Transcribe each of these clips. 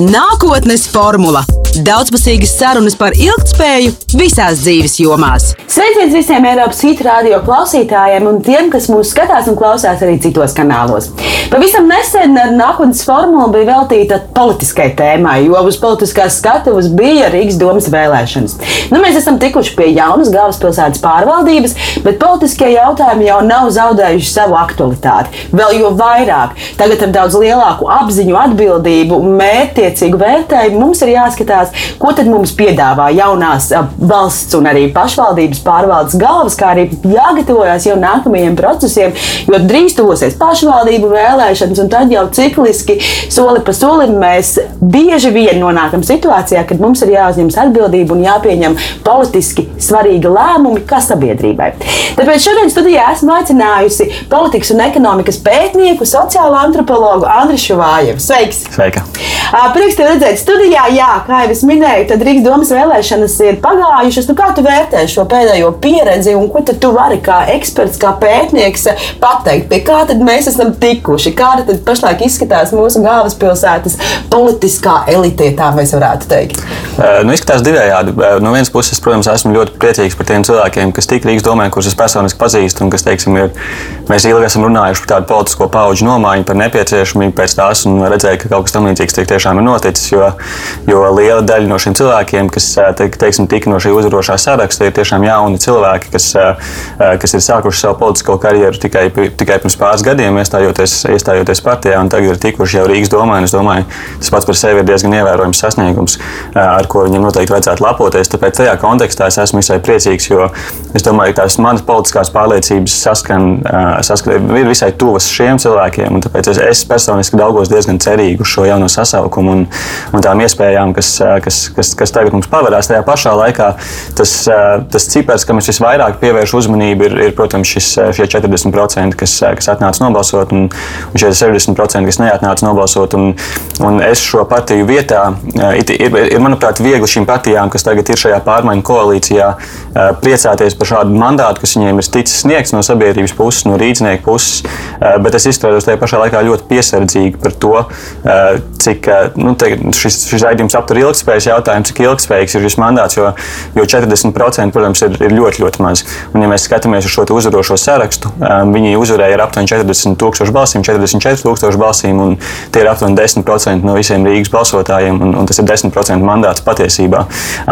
Nākotnes formula - daudzpusīgas sarunas par ilgspēju visās dzīves jomās. Sveiciens visiem Eiropas Hit radio klausītājiem un tiem, kas mūs skatās un klausās arī citos kanālos. Pavisam nesen nākotnes formulu bija veltīta politiskai tēmai, jo uz politiskās skatuves bija Rīgas domas vēlēšanas. Nu, mēs esam tikuši pie jaunas galvaspilsētas pārvaldības, bet politiskie jautājumi jau nav zaudējuši savu aktualitāti. Vēl jo vairāk, tagad ar daudz lielāku apziņu, atbildību, mērķtiecīgu vērtējumu mums ir jāskatās, ko tad mums piedāvā jaunās valsts un arī pašvaldības pārvaldes galvas, kā arī jāgatavojas jau nākamajiem procesiem, jo drīz tuvosies pašvaldību vēlēšanas, un tad jau cikliski soli pa solim mēs bieži vien nonākam situācijā, kad mums ir jāuzņemas atbildība un jāpieņem politiski svarīgi lēmumi kā sabiedrībai. Tāpēc šodien studijā esmu aicinājusi politikas un ekonomikas pētnieku, sociālo antropologu Andriu Šuvājevu. Sveiks! Sveika! Prieks te redzēt studijā, jā, kā jau es minēju, tad Rīgas domas vēlēšanas ir pagājušas. Nu, kā tu vērtē šo pēdējo pieredzi un ko tu vari kā eksperts, kā pētnieks pateikt, pie kā tad mēs esam tikuši? Kāda tad pašlaik izskatās mūsu galvaspilsētas politiskā elite, tā mēs varētu teikt? Nu, izskatās divējādi. No vienas puses, protams, esmu ļoti priecīgs par tiem cilvēkiem, kas tik Rīgas domē, kurus es personiski pazīstu un kas, teiksim, ir, mēs ilgi esam runājuši par tādu politisko pauģu nomaiņu, par nepieciešamību pēc tās un redzēju, ka kaut kas tam līdzīgs tiek tiešām ir noticis. Jo, jo liela daļa no šiem cilvēkiem, kas te, teiksim, tika no šī uzvarošā saraksta, ir tiešām jauni cilvēki, kas, kas ir sākuši savu politisko karjeru tikai, tikai pirms pāris gadiem, iestājoties, iestājoties partijā, un tagad ir tikuši jau Rīgas domā. Es domāju, tas pats par sevi ir diezgan ievērojams sasniegums, ar ko viņam noteikti vajadzētu lepoties. Tāpēc tajā kontekstā es esmu visai priecīgs, jo es domāju, ka tās manas politiskās pārliecības saskan, saskan, ir visai tuvas šiem cilvēkiem. Tāpēc es, es personiski daugos diezgan cerīgi uz šo jauno sasaukumu un, un tām iespējām, kas, kas, kas, kas tagad mums pavērās. Tajā pašā laikā tas, tas cipars, kam es visvairāk pievēršu uzmanību, ir, ir protams, šis, šie 40%, kas, kas atnāca nobalsot, un, un šie 60%, kas neatnāca nobalsot. Un, un es šo partiju vietā, ir, ir, ir manuprāt, viegli šīm partijām, kas tagad ir šajā pārmaiņu koalīcijā, priecāties par šādu mandātu, kas viņiem ir ticis sniegts no sabiedrības puses, no rīznieku puses. Bet es izturos tajā pašā laikā ļoti piesardzīgi par to, cik nu, te, šis, šis raidījums aptur ilgspējas jautājumu, cik ilgspējīgs ir šis mandāts, jo, jo 40% protams, ir, ir ļoti, ļoti maz. Un, ja mēs skatāmies uz šo uzvarošo sarakstu, viņi uzvarēja ar aptuveni 40 tūkstošu balsīm, 44 tūkstošu balsīm, un tie ir aptuveni 10% no visiem Rīgas balsotājiem, un, un tas ir 10% mandāts patiesībā.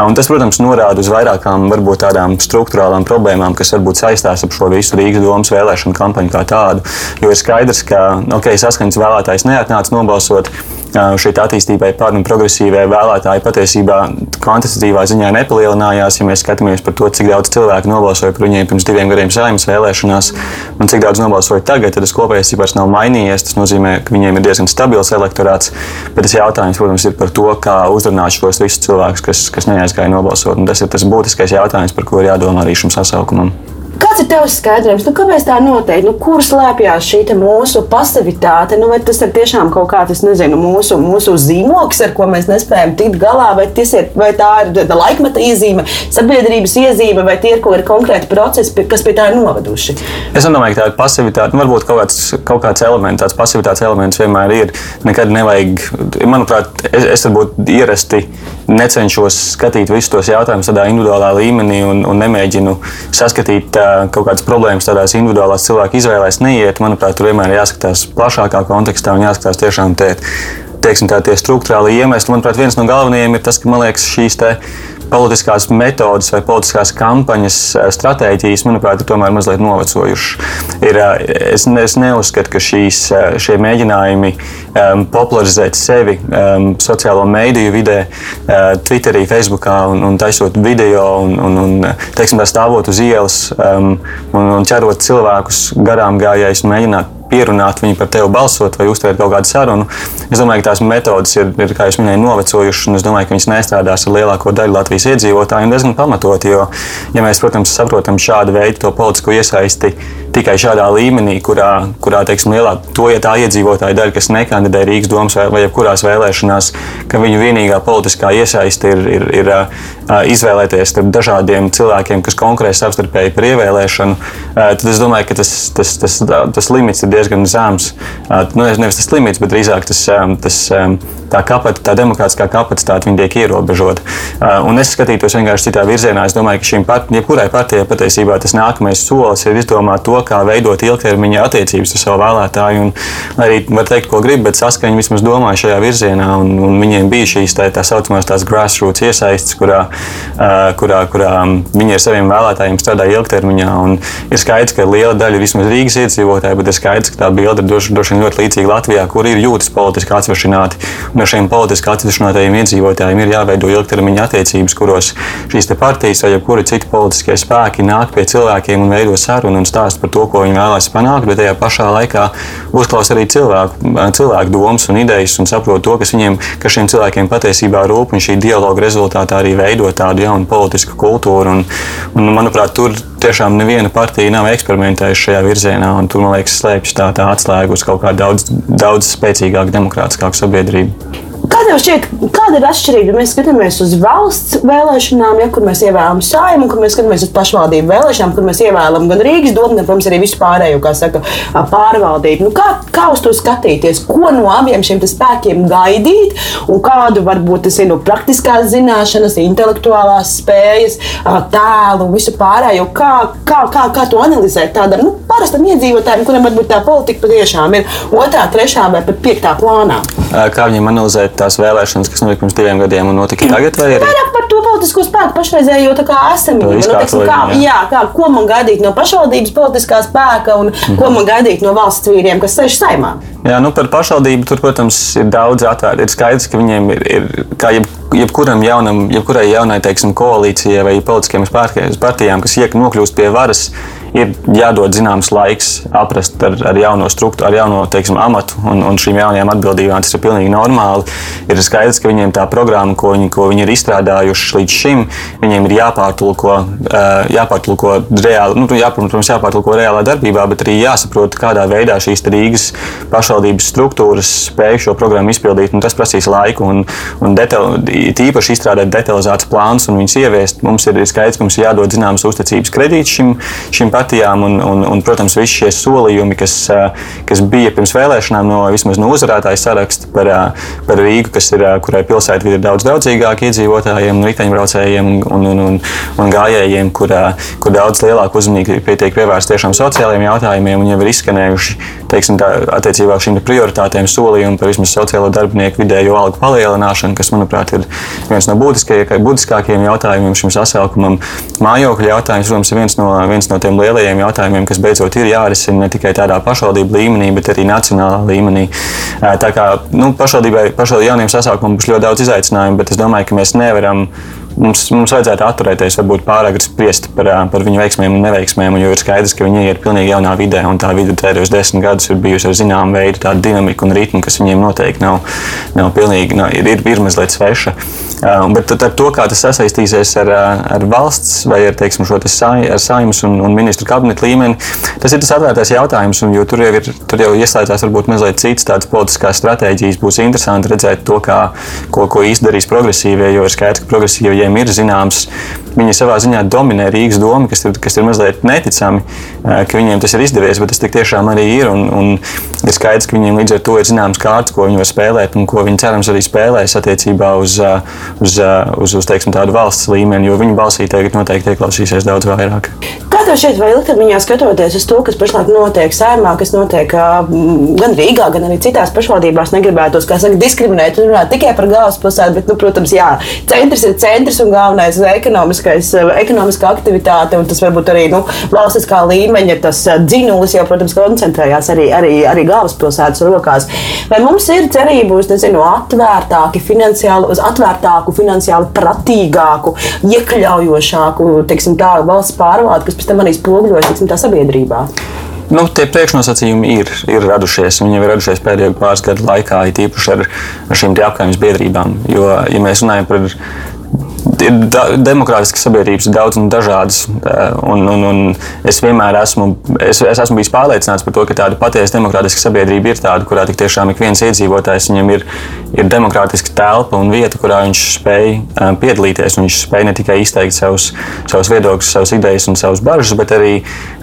Un tas, protams, norāda uz vairākām varbūt tādām struktūrālām problēmām, kas varbūt saistās ar šo visu Rīgas domas vēlēšanu kampaņu kā tādu. Jo ir skaidrs, ka okay, saskaņas vēlētājs neatnāca nobalsot šī attīstībai un progresīvai vēlētāji patiesībā kvantitatīvā ziņā nepalielinājās. Ja mēs skatāmies par to, cik daudz cilvēku nobalsoja par viņiem pirms diviem gadiem saimnes vēlēšanās un cik daudz nobalsoja tagad, tad tas kopējais cipars nav mainījies. Tas nozīmē, ka viņiem ir diezgan stabils elektorāts. Bet tas jautājums, protams, ir par to, kā uzrunāt šos visus cilvēkus, kas, kas neaizgāja nobalsot. Un tas ir tas būtiskais jautājums, par ko ir jādomā arī šim sasaukumam. Kāds ir tavs skaidrojums? Nu, kāpēc tā notiek? Nu, kur slēpjas šī mūsu pasivitāte? Nu, vai tas ir tiešām kaut kāds, nezinu, mūsu, mūsu zīmoks, ar ko mēs nespējam tikt galā, vai, ir, vai tā ir laikmeta iezīme, sabiedrības iezīme, vai tie ir kādi konkrēti procesi, kas pie tā ir noveduši? Es domāju, ka tā ir pasivitāte. Nu, varbūt kaut kāds, kaut kāds elements, tāds pasivitātes elements vienmēr ir. Nekad nevajag, manuprāt, es, es varbūt ierasti necenšos skatīt visus tos jautājumus tādā individuālā līmenī un, un nemēģinu saskatīt uh, kaut kādas problēmas tādās individuālās cilvēku izvēlēs. Neiet, manuprāt, tur vienmēr ir jāskatās plašākā kontekstā un jāskatās tiešām tie, teiksim, tā, tie struktūrāli iemesli. Manuprāt, viens no galvenajiem ir tas, ka man liekas šīs politiskās metodes vai politiskās kampaņas stratēģijas, manuprāt, ir tomēr mazliet novecojušas. Ir, es, es neuzskatu, ka šīs, šie mēģinājumi um, popularizēt sevi um, sociālo mediju vidē, uh, Twitterī, Facebookā un, un taisot video un, un, un teiksim, stāvot uz ielas um, un, un ķerot cilvēkus garām gājējus un mēģināt pierunāt viņu par tevi balsot vai uztvert kaut kādu sarunu. Es domāju, ka tās metodes ir, ir kā jau minēju, novecojušas, un es domāju, ka viņas nestrādās ar lielāko daļu Latvijas iedzīvotāju. Diezgan pamatoti, jo, ja mēs, protams, saprotam šādu veidu politisko iesaisti tikai šādā līmenī, kurā, kurā teiksim, lielā to ja tā iedzīvotāja daļa, kas nekandidē Rīgas domas vai, vai jebkurās vēlēšanās, ka viņu vienīgā politiskā iesaiste ir, ir, ir izvēlēties starp dažādiem cilvēkiem, kas konkurē savstarpēji par ievēlēšanu, tad es domāju, ka tas, tas, tas, tas limits ir diezgan zems. Nu, nevis tas limits, bet drīzāk tas, tas tā, kapacit, tā demokrātiskā kapacitāte tiek ierobežota. Un es skatītos vienkārši citā virzienā. Es domāju, ka šīm part, jebkurai partijai patiesībā tas nākamais solis ir izdomāt to, kā veidot ilgtermiņa attiecības ar savu vēlētāju. Un arī var teikt, ko grib, bet saskaņa vismaz domāja šajā virzienā. Un, un viņiem bija šīs tā, tā saucamās tās grassroots iesaistes, kurā, kurā, kurā viņi ar saviem vēlētājiem strādā ilgtermiņā. Un ir skaidrs, ka liela daļa vismaz Rīgas iedzīvotāji, bet ir skaidrs, ka tā bilde ir droši vien ļoti līdzīga Latvijā, kur ir jūtas politiski atsvešināti. Un ar šiem politiski atsvešinātajiem iedzīvotājiem ir jāveido ilgtermiņa attiecības, kuros šīs partijas vai kuri citi politiskie spēki nāk pie cilvēkiem un veido sarunu un stāsta par to, ko viņi vēlās panākt, bet tajā pašā laikā uzklausa arī cilvēku, cilvēku domas un idejas un saprot to, kas viņiem, kas šiem cilvēkiem patiesībā rūp. Un šī dialoga rezultātā arī veido tādu jaunu politisku kultūru. Un, un, manuprāt, tur tiešām neviena partija nav eksperimentējusi šajā virzienā. Tur, man liekas, slēpjas tā, tā atslēga uz kaut kādu daudz, daudz spēcīgāku, demokrātiskāku sabiedrību. Kā tev šķiet, kāda ir atšķirība? Mēs skatāmies uz valsts vēlēšanām, ja, kur mēs ievēlam saimu, kur mēs skatāmies uz pašvaldību vēlēšanām, kur mēs ievēlam gan Rīgas domu, gan, protams, arī visu pārējo, kā saka, pārvaldību. Nu, kā, kā uz to skatīties? Ko no abiem šiem spēkiem gaidīt? Un kādu varbūt tas ir no praktiskās zināšanas, intelektuālās spējas, tēlu un visu pārējo? Kā, kā, kā, kā to analizēt tādam nu, parastam iedzīvotājam, kuram varbūt tā politika patiešām ir otrā, trešā vai pat piektā plānā? Kā viņiem analizēt tās vēlēšanas, kas notika pirms diviem gadiem un notika tagad? Vai arī? Vairāk par to politisko spēku pašreizējo esamību. Nu, teiksim, kā, jā, kā, ko man gaidīt no pašvaldības politiskā spēka un mm. ko man gaidīt no valsts vīriem, kas sēž saimā? Jā, nu par pašvaldību tur, protams, ir daudz atvērti. Ir skaidrs, ka viņiem ir, ir kā jeb, jebkuram jaunam, jebkurai jaunai teiksim, koalīcijai vai politiskiem partijām, kas iek nokļūst pie varas, ir jādod zināms laiks aprast ar, ar jauno struktūru, ar jauno teiksim, amatu un, un šīm jaunajām atbildībām. Tas ir pilnīgi normāli. Ir skaidrs, ka viņiem tā programma, ko viņi, ko viņi ir izstrādājuši līdz šim, viņiem ir jāpārtulko, jāpārtulko reāli, nu, jā, protams, jāpārtulko reālā darbībā, bet arī jāsaprot, kādā veidā šīs Rīgas pašvaldības struktūras spēj šo programmu izpildīt. Tas prasīs laiku un, un detaļ, tīpaši izstrādāt detalizētus plānus un viņus ieviest. Mums ir skaidrs, ka mums ir jādod zināmas uzticības kredīts šim, šim partijām, un, un, un protams, visi šie solījumi, kas, kas bija pirms vēlēšanām, no vismaz no uzvarētāja saraksta par, par Rīgu, ir, kurai pilsēta ir daudz draudzīgāka iedzīvotājiem, riteņbraucējiem un, un, un, un, gājējiem, kur, kur daudz lielāka uzmanība tiek pievērsta tiešām sociālajiem jautājumiem, un jau ir izskanējuši teiksim, tā, attiecībā uz šīm prioritātēm solījumi par vismaz sociālo darbinieku vidējo algu palielināšanu, kas, manuprāt, ir viens no būtiskākajiem jautājumiem šim sasaukumam. Mājokļu jautājums, protams, ir viens no, viens no tiem lielajiem jautājumiem, kas beidzot ir jārisina ne tikai tādā pašvaldību līmenī, bet arī nacionālā līmenī. Tā kā nu, pašvaldībai, pašvaldībai jauniem sasaukumiem būs ļoti daudz izaicinājumu, bet es domāju, ka mēs nevaram mums, mums vajadzētu atturēties, varbūt pārāk spriest par, par viņu veiksmēm un neveiksmēm, jo ir skaidrs, ka viņi ir pilnīgi jaunā vidē, un tā vide pēdējos desmit gadus ir bijusi ar zināmu veidu tādu dinamiku un ritmu, kas viņiem noteikti nav, nav pilnīgi, nav, ir, ir, ir mazliet sveša. Bet ar to, kā tas sasaistīsies ar, ar valsts vai ar, teiksim, šo saimnes un, un ministru kabinetu līmeni, tas ir tas atvērtais jautājums, un, jo tur jau, ir, tur jau ieslēdzās varbūt mazliet citas tādas politiskās stratēģijas. Būs interesanti redzēt to, kā, ko, ko īsti darīs progresīvie, jo ir skaidrs, ka progresīvie viņiem ir zināms, viņi savā ziņā dominē Rīgas domu, kas ir, kas ir mazliet neticami, ka viņiem tas ir izdevies, bet tas tiešām arī ir. Un, un ir skaidrs, ka viņiem līdz ar to ir zināms kārtas, ko viņi var spēlēt un ko viņi cerams arī spēlēs attiecībā uz, uz, uz, uz teiksim, tādu valsts līmeni, jo viņu balsī tagad noteikti ieklausīsies daudz vairāk. Kā tev šķiet, vai ilgtermiņā skatoties uz to, kas pašlaik notiek saimā, kas notiek gan Rīgā, gan arī citās pašvaldībās, negribētu saka, diskriminēt un runāt tikai par galvaspilsētu, bet, nu, protams, jā, centrs ir centrs un galvenais ir ekonomiskā aktivitāte, un tas varbūt arī nu, valstiskā līmeņa tas dzinulis jau, protams, koncentrējās arī, arī, arī galvaspilsētas rokās. Vai mums ir cerība uz nezinu, atvērtāku, finansiāli, uz atvērtāku, finansiāli pratīgāku, iekļaujošāku teiksim, tā, valsts pārvaldi, kas pēc tam arī spoguļojas teiksim, tā sabiedrībā? Nu, tie priekšnosacījumi ir, ir radušies. Viņi jau ir radušies pēdējo pāris gadu laikā, it īpaši ar, ar šīm apgājuma biedrībām. Jo, ja mēs runājam par ir da, demokrātiskas sabiedrības daudz un dažādas. Un, un, un es vienmēr esmu, es, es esmu bijis pārliecināts par to, ka tāda patiesa demokrātiska sabiedrība ir tāda, kurā tiešām ik viens iedzīvotājs viņam ir, ir demokrātiska telpa un vieta, kurā viņš spēj um, piedalīties. Viņš spēj ne tikai izteikt savus, savus viedokļus, savas idejas un savas bažas, bet arī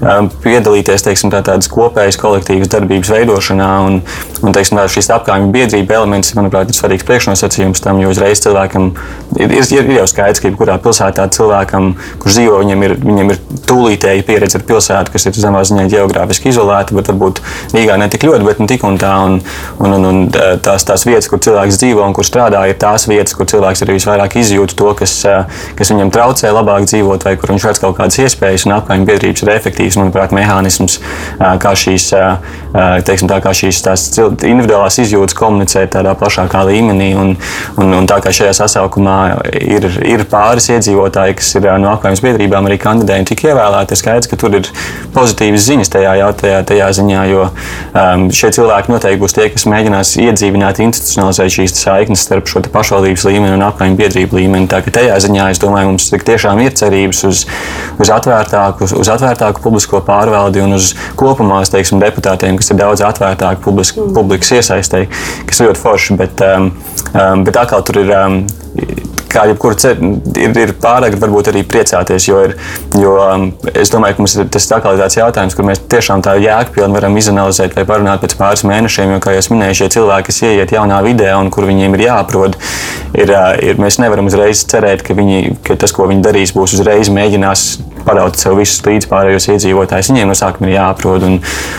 um, piedalīties teiksim, tā, tādas kopējas kolektīvas darbības veidošanā. Un, un teiksim, tā, šīs apgājuma biedrība elements, manuprāt, ir svarīgs priekšnosacījums tam, jo uzreiz cilvēkam ir, ir, ir jau skaidrs, ka jebkurā pilsētā cilvēkam, kurš dzīvo, viņam ir, viņam ir tūlītēji pieredze ar pilsētu, kas ir zemā ziņā geogrāfiski izolēta, bet varbūt Rīgā ne tik ļoti, bet ne tik un tā. Un, un, un, un tās, tās vietas, kur cilvēks dzīvo un kur strādā, ir tās vietas, kur cilvēks arī visvairāk izjūt to, kas, kas viņam traucē labāk dzīvot, vai kur viņš redz kaut kādas iespējas, un apgājuma biedrības ir efektīvs, manuprāt, mehānisms, kā šīs, teiksim, tā, kā šīs individuālās izjūtas komunicēt tādā plašākā līmenī. Un, un, un tā kā šajā sasaukumā ir, ir pāris iedzīvotāji, kas ir no apgājuma biedrībām arī kandidēji un tika ievēlēti, ir skaidrs, ka tur ir pozitīvas ziņas tajā, tajā, tajā ziņā, jo um, šie cilvēki noteikti būs tie, kas mēģinās iedzīvināt, institucionalizēt šīs saiknes starp šo pašvaldības līmeni un apgājuma biedrību līmeni. Tā ka tajā ziņā es domāju, mums tiešām ir cerības uz, uz, atvērtāku, uz, uz atvērtāku publisko pārvaldi un uz kopumā teiksim, deputātiem, kas ir daudz atvērtāki publisk, publikas iesaistēji, kas ir ļoti forši. Bet, um, um, bet atkal tur ir. Um, kā jebkura ir, ir pārāk varbūt arī priecāties. Jo, ir, jo um, es domāju, ka mums ir tas tā tāds jautājums, kur mēs tiešām tā jēgpilni varam izanalizēt vai parunāt pēc pāris mēnešiem. Jo, kā jau minēju, šie cilvēki, kas ieiet jaunā vidē un kur viņiem ir jāaprod, ir, uh, ir, mēs nevaram uzreiz cerēt, ka, viņi, ka tas, ko viņi darīs, būs uzreiz mēģinās paraut sev visus līdz pārējos iedzīvotājus. Viņiem no sākuma ir jāaprod un,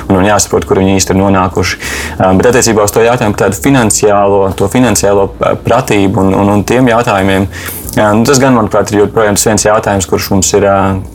un, un jāsaprot, kur viņi īsti ir nonākuši. Um, bet attiecībā uz to jautājumu par tādu finansiālo, finansiālo uh, pratību un, un, un tiem jautājumiem. Jā, nu tas gan, manuprāt, ir joprojām viens jautājums, kurš mums ir,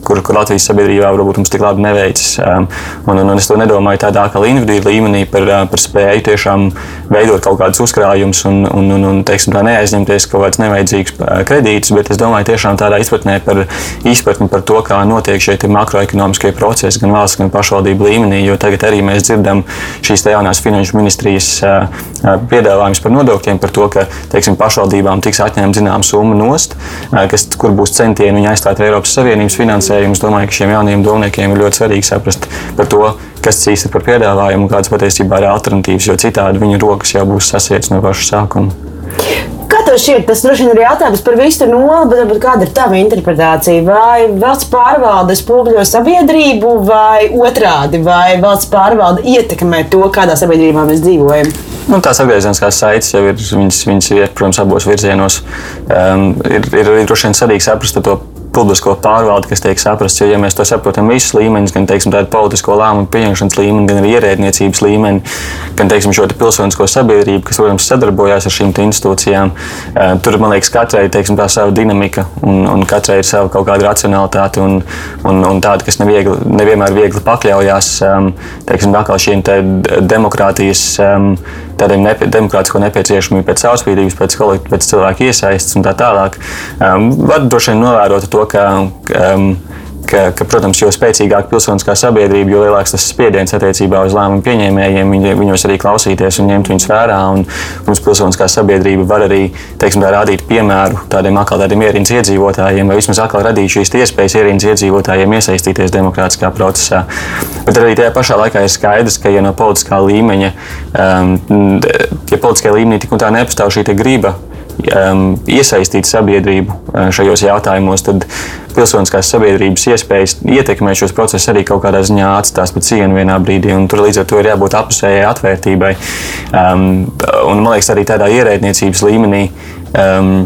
kur, kur Latvijas sabiedrībā varbūt mums tik labi neveicas. Un, un, un es to nedomāju tādā kā individuālā līmenī par, par spēju tiešām veidot kaut kādus uzkrājumus un, un, un, un teiksim, neaizņemties kaut kādus nevajadzīgus kredītus, bet es domāju tiešām tādā izpratnē par izpratni par to, kā notiek šie makroekonomiskie procesi gan valsts, gan pašvaldību līmenī. Jo tagad arī mēs dzirdam šīs jaunās finanšu ministrijas piedāvājumus par nodokļiem, par to, ka teiksim, pašvaldībām tiks atņemta zināma summa nost kas, kur būs centieni viņu aizstāt Eiropas Savienības finansējumu. Es domāju, ka šiem jaunajiem domniekiem ir ļoti svarīgi saprast par to, kas tas īsti ir par piedāvājumu un kādas patiesībā ir alternatīvas, jo citādi viņu rokas jau būs sasietas no paša sākuma. Kā tev šķiet, tas droši vien ir jautājums par visu noli, bet, bet kāda ir tava interpretācija? Vai valsts pārvalde spogļo sabiedrību, vai otrādi, vai valsts pārvalde ietekmē to, kādā sabiedrībā mēs dzīvojam? Nu, tās atgriezeniskās saites jau ir, viņas, viņas ir, protams, abos virzienos. Um, ir, ir arī droši vien svarīgi saprast to publisko pārvaldi, kas tiek saprasts. Jo, ja mēs to saprotam visus līmeņus, gan teiksim, tādu politisko lēmumu pieņemšanas līmeni, gan arī ierēdniecības līmeni, gan teiksim, šo pilsonisko sabiedrību, kas, protams, sadarbojās ar šīm institūcijām, eh, tur, man liekas, katrai teiksim, tā sava dinamika un, un katrai ir sava kaut kāda racionalitāte un, un, un tāda, kas neviegli, nevienmēr viegli pakļaujās ehm, teiksim, šīm te demokrātijas ehm, tādiem nepie, demokrātisko nepieciešamību pēc caurspīdības, pēc, pēc cilvēku iesaistas un tā tālāk. Um, var droši vien novērot to, ka. Um, ka, ka, protams, jo spēcīgāka pilsoniskā sabiedrība, jo lielāks tas spiediens attiecībā uz lēmumu pieņēmējiem, viņi, viņos arī klausīties un ņemt viņus vērā. Un, mums pilsoniskā sabiedrība var arī teiksim, tā, rādīt piemēru tādiem atkal tādiem ierīnas iedzīvotājiem, vai vismaz atkal radīt šīs iespējas ierīnas iedzīvotājiem iesaistīties demokrātiskā procesā. Bet arī tajā pašā laikā ir skaidrs, ka ja no politiskā līmeņa, um, ja politiskajā līmenī tik un tā nepastāv šī griba um, iesaistīt sabiedrību uh, šajos jautājumos, tad pilsoniskās sabiedrības iespējas ietekmēt šos procesus arī kaut kādā ziņā atstās pa cienu vienā brīdī. Tur līdz ar to ir jābūt apusējai atvērtībai. Um, un, man liekas, arī tādā ierēdniecības līmenī. Um,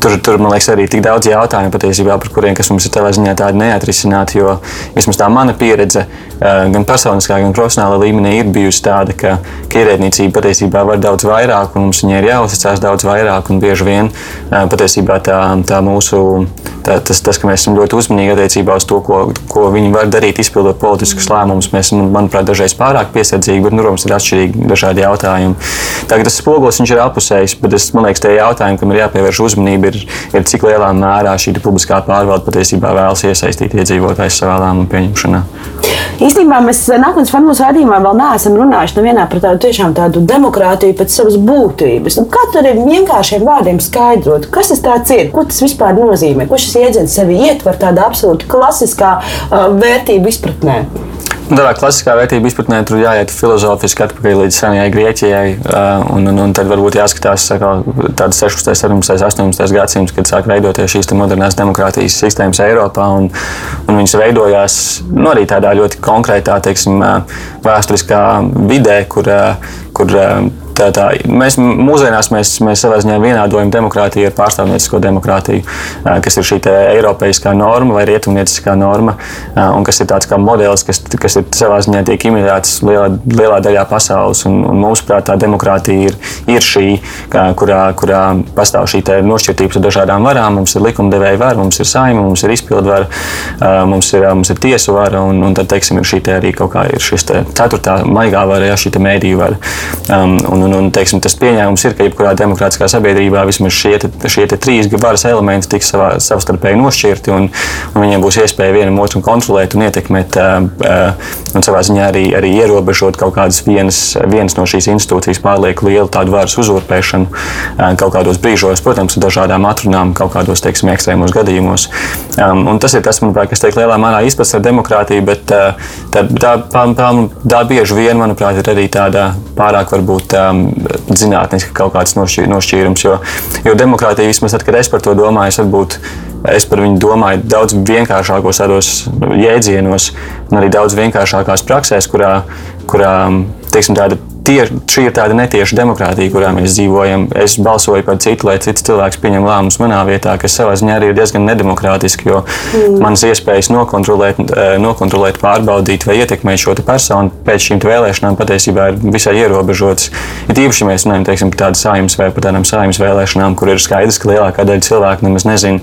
tur, tur, man liekas, arī tik daudz jautājumu patiesībā, par kuriem mums ir tādā ziņā tādi neatrisināti. Jo vismaz tā mana pieredze, eh, gan personiskā, gan profesionālā līmenī, ir bijusi tāda, ka, ka ierēdniecība patiesībā var daudz vairāk, un mums viņai ir jāuzticas daudz vairāk. Bieži vien eh, patiesībā tā, tā mūsu tā, tas, tas, ka mēs esam ļoti uzmanīgi attiecībā uz to, ko, ko viņi var darīt, izpildot politiskus lēmumus. Mēs, manuprāt, dažreiz pārāk piesardzīgi, bet, nu, protams, ir atšķirīgi dažādi jautājumi. Tagad tas spogulis ir apusējis, bet es, man liekas, tie jautājumi, kam ir jāpievērš uzmanība, ir, ir cik lielā mērā šī publiskā pārvalde patiesībā vēlas iesaistīt iedzīvotājus savā lēmumu pieņemšanā. Īstenībā mēs nākotnes formos raidījumā vēl neesam runājuši nevienā par tādu tiešām tādu demokrātiju pēc savas būtības. Nu, kā tur ir vienkāršiem vārdiem skaidrot, kas tas ir, ko tas vispār nozīmē, ko šis jēdziens sevi ietver tādā absolūti klasiskā uh, vērtību izpratnē. Tādā klasiskā vērtību izpratnē tur jāiet filozofiski atpakaļ līdz senajai Grieķijai. Un, un, un tad varbūt jāskatās tāds 16, 17, 18 gadsimts, kad sāk veidoties šīs modernās demokrātijas sistēmas Eiropā. Un, un viņas veidojās nu, arī tādā ļoti konkrētā, teiksim, vēsturiskā vidē, kur, kur Tā, tā, mēs mūsdienās mēs, mēs savā ziņā vienādojam demokrātiju ar pārstāvniecisko demokrātiju, kas ir šī eiropeiskā norma vai rietumnieciskā norma, un kas ir tāds kā modelis, kas, kas ir savā ziņā tiek imitēts lielā, lielā daļā pasaules. Un, un mūsuprāt, tā demokrātija ir, ir šī, kurā, kurā pastāv šī nošķirtība ar dažādām varām. Mums ir likumdevēja vara, mums ir saima, mums ir izpildvara, mums ir, mums ir tiesu vara, un, un tad, teiksim, ir šī arī kaut kā ir šis te ceturtā maigā vara, ja šī mēdīju vara. Um, un, Un, un, teiksim, tas pieņēmums ir, ka jebkurā demokrātiskā sabiedrībā vismaz šie, šie trīs varas elementi tiks savā, savstarpēji nošķirti, un, un viņiem būs iespēja vienam otru kontrolēt un ietekmēt, un savā ziņā arī, arī ierobežot kaut kādas vienas, vienas no šīs institūcijas pārlieku lielu tādu varas uzurpēšanu kaut kādos brīžos, protams, ar dažādām atrunām, kaut kādos teiksim, ekstrēmos gadījumos. Un tas ir tas, manuprāt, kas tiek lielā mērā izpētes ar demokrātiju, bet tā, tā, tā, tā, tā bieži vien, manuprāt, ir arī tāda pārāk varbūt zinātniski kaut kāds nošķīrums. Jo, jo demokrātija, vismaz tad, kad es par to domāju, es, varbūt, es par viņu domāju daudz vienkāršākos tādos jēdzienos, un arī daudz vienkāršākās praksēs, kurā, kurā teiksim, tāda tie, šī ir tāda netieša demokrātija, kurā mēs dzīvojam. Es balsoju par citu, lai cits cilvēks pieņem lēmumus manā vietā, kas savā ziņā arī ir diezgan nedemokrātiski, jo mm. manas iespējas nokontrolēt, eh, nokontrolēt, pārbaudīt vai ietekmēt šo personu pēc šīm vēlēšanām patiesībā ir visai ierobežotas. Ir īpaši, ja mēs runājam par tādu saimnes vai par tādām saimnes vēlēšanām, kur ir skaidrs, ka lielākā daļa cilvēku nemaz nezina,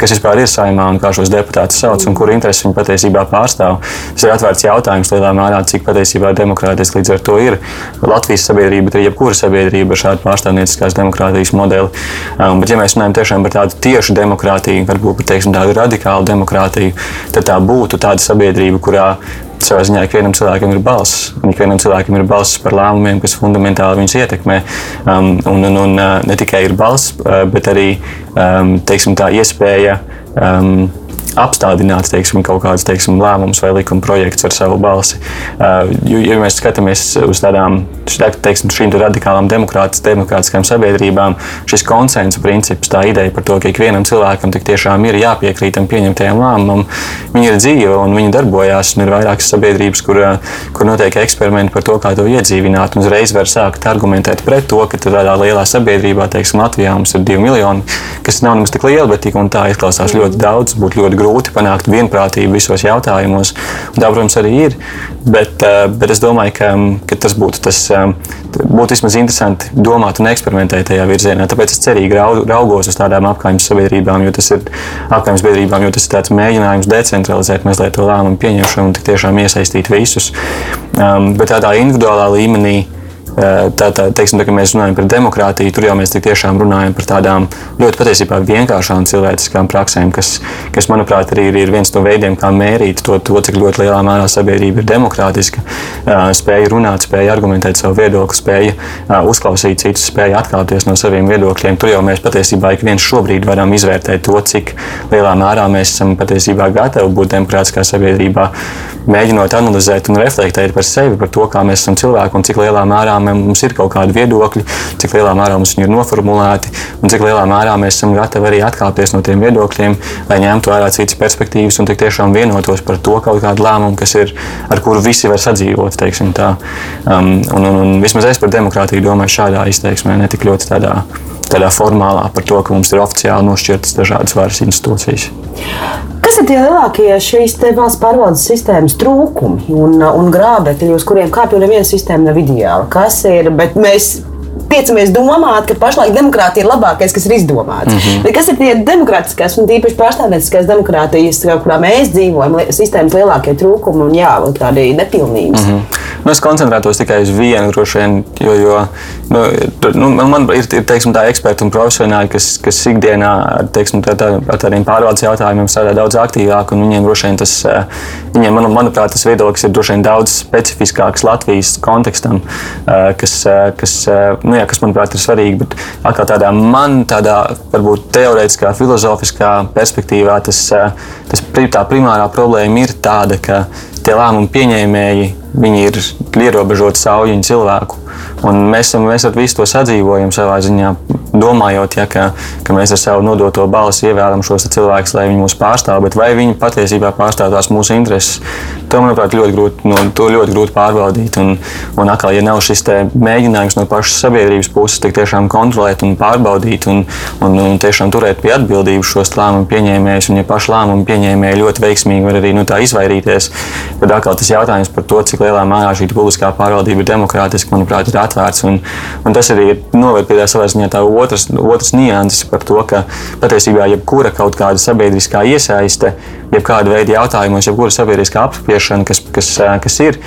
kas vispār ir saimā un kā šos deputātus sauc un kuru intereses viņi patiesībā pārstāv. Tas ir atvērts jautājums lielā mērā, cik patiesībā demokrātiski līdz ar to ir Latvijas sabiedrība, bet arī jebkura sabiedrība ar šādu pārstāvnieciskās demokrātijas modeli. Um, bet, ja mēs runājam tiešām par tādu tiešu demokrātiju, varbūt pat teiksim, tādu radikālu demokrātiju, tad tā būtu tāda sabiedrība, kurā savā ziņā ikvienam cilvēkam ir balss. Ikvienam cilvēkam ir balss par lēmumiem, kas fundamentāli viņus ietekmē. Um, un, un, un uh, ne tikai ir balss, uh, bet arī um, teiksim, tā iespēja. Um, apstādināt teiksim, kaut kādus teiksim, lēmumus vai likuma projektus ar savu balsi. Uh, jo, ja mēs skatāmies uz tādām teiksim, šīm radikālām demokrātiskām sabiedrībām, šis konsensus princips, tā ideja par to, ka ikvienam cilvēkam tiešām ir jāpiekrīt tam pieņemtajam lēmumam, viņi ir dzīve un viņi darbojās. Un ir vairākas sabiedrības, kur, kur notiek eksperimenti par to, kā to iedzīvināt. Uzreiz var sākt argumentēt pret to, ka tādā lielā sabiedrībā, teiksim, Latvijā mums ir divi miljoni, kas nav nemaz tik liela, bet tik un tā izklausās ļoti daudz. Būtu ļoti grūti panākt vienprātību visos jautājumos. Un tā, protams, arī ir. Bet, eh, bet es domāju, ka, ka tas būtu, tas, eh, būtu vismaz interesanti domāt un eksperimentēt tajā virzienā. Tāpēc es cerīgi raugos uz tādām apgājuma sabiedrībām, jo tas ir apgājuma sabiedrībām, jo tas ir tāds mēģinājums decentralizēt mazliet to lēmumu pieņemšanu un tiešām iesaistīt visus. Um, bet tādā individuālā līmenī Tā, tā, teiksim, tā, mēs runājam par demokrātiju, tur jau mēs tiešām runājam par tādām ļoti patiesībā vienkāršām cilvēciskām praksēm, kas, kas manuprāt, arī ir, ir viens no veidiem, kā mērīt to, to, cik ļoti lielā mērā sabiedrība ir demokrātiska. Spēja runāt, spēja argumentēt savu viedokli, spēja uzklausīt citus, spēja atkāpties no saviem viedokļiem. Tur jau mēs patiesībā ik viens šobrīd varam izvērtēt to, cik lielā mērā mēs esam patiesībā gatavi būt demokrātiskā sabiedrībā, mēģinot analizēt un reflektēt par sevi, par to, kā mēs esam cilvēki un cik lielā mērā mums ir kaut kādi viedokļi, cik lielā mērā mums viņi ir noformulēti un cik lielā mērā mēs esam gatavi arī atkāpties no tiem viedokļiem, lai ņemtu vērā citas perspektīvas un tiešām vienotos par to kaut kādu lēmumu, kas ir, ar kuru visi var sadzīvot. Um, un, un, un vismaz es par demokrātiju domāju šādā izteiksmē, ne tik ļoti tādā tādā formālā par to, ka mums ir oficiāli nošķirtas dažādas varas institūcijas. Kas ir tie lielākie šīs valsts pārvaldes sistēmas trūkumi un, un grābekļi, uz kuriem kāpj neviena sistēma nav ideāla? Kas ir? Bet mēs tiecamies domāt, ka pašlaik demokrātija ir labākais, kas ir izdomāts. Mm -hmm. Bet kas ir tie demokrātiskās un tīpaši pārstāvnieciskās demokrātijas, kurā mēs dzīvojam, sistēmas lielākie trūkumi un jā, tādi nepilnības? Mm -hmm. Nu, es koncentrētos tikai uz vienu, droši vien, jo, jo nu, nu, man ir, ir teiksim, tā eksperti un profesionāļi, kas, kas ikdienā teiksim, tā, tā, ar tādiem pārvaldes jautājumiem strādā daudz aktīvāk, viņiem vien tas, eh, viņiem, man, manuprāt, tas viedoklis ir vien daudz specifiskāks Latvijas kontekstam, eh, kas, eh, kas nu, jā, kas manuprāt ir svarīgi, bet atkal tādā man tādā varbūt teorētiskā, filozofiskā perspektīvā tas, tas tā primārā problēma ir tāda, ka tie lēmumu pieņēmēji ir ierobežoti saujiņu cilvēku. Un mēs, mēs ar visu to sadzīvojam savā ziņā, domājot, ja, ka, ka mēs ar savu nodoto balsi ievēlam šos cilvēkus, lai viņi mūs pārstāv. Bet vai viņi patiesībā pārstāv tās mūsu intereses, to, manuprāt, ļoti grūti, no, to ļoti grūti pārbaudīt. Un, un atkal, ja nav šis mēģinājums no pašas sabiedrības puses tiešām kontrolēt un pārbaudīt un, un, un tiešām turēt pie atbildības šos lēmumu pieņēmējus, un ja paši lēmumu pieņēmēji ļoti veiksmīgi var arī no tā izvairīties, tad atkal tas jautājums par to, cik lielā mērā šī publiskā pārvaldība ir demokrātiska, manuprāt, ir atvērts. Un, un tas arī noved pie tā savā ziņā tā otras, otras nianses par to, ka patiesībā jebkura kaut kāda sabiedriskā iesaiste, jebkāda veida jautājumos, jebkura sabiedriskā apspriešana, kas, kas, kas ir,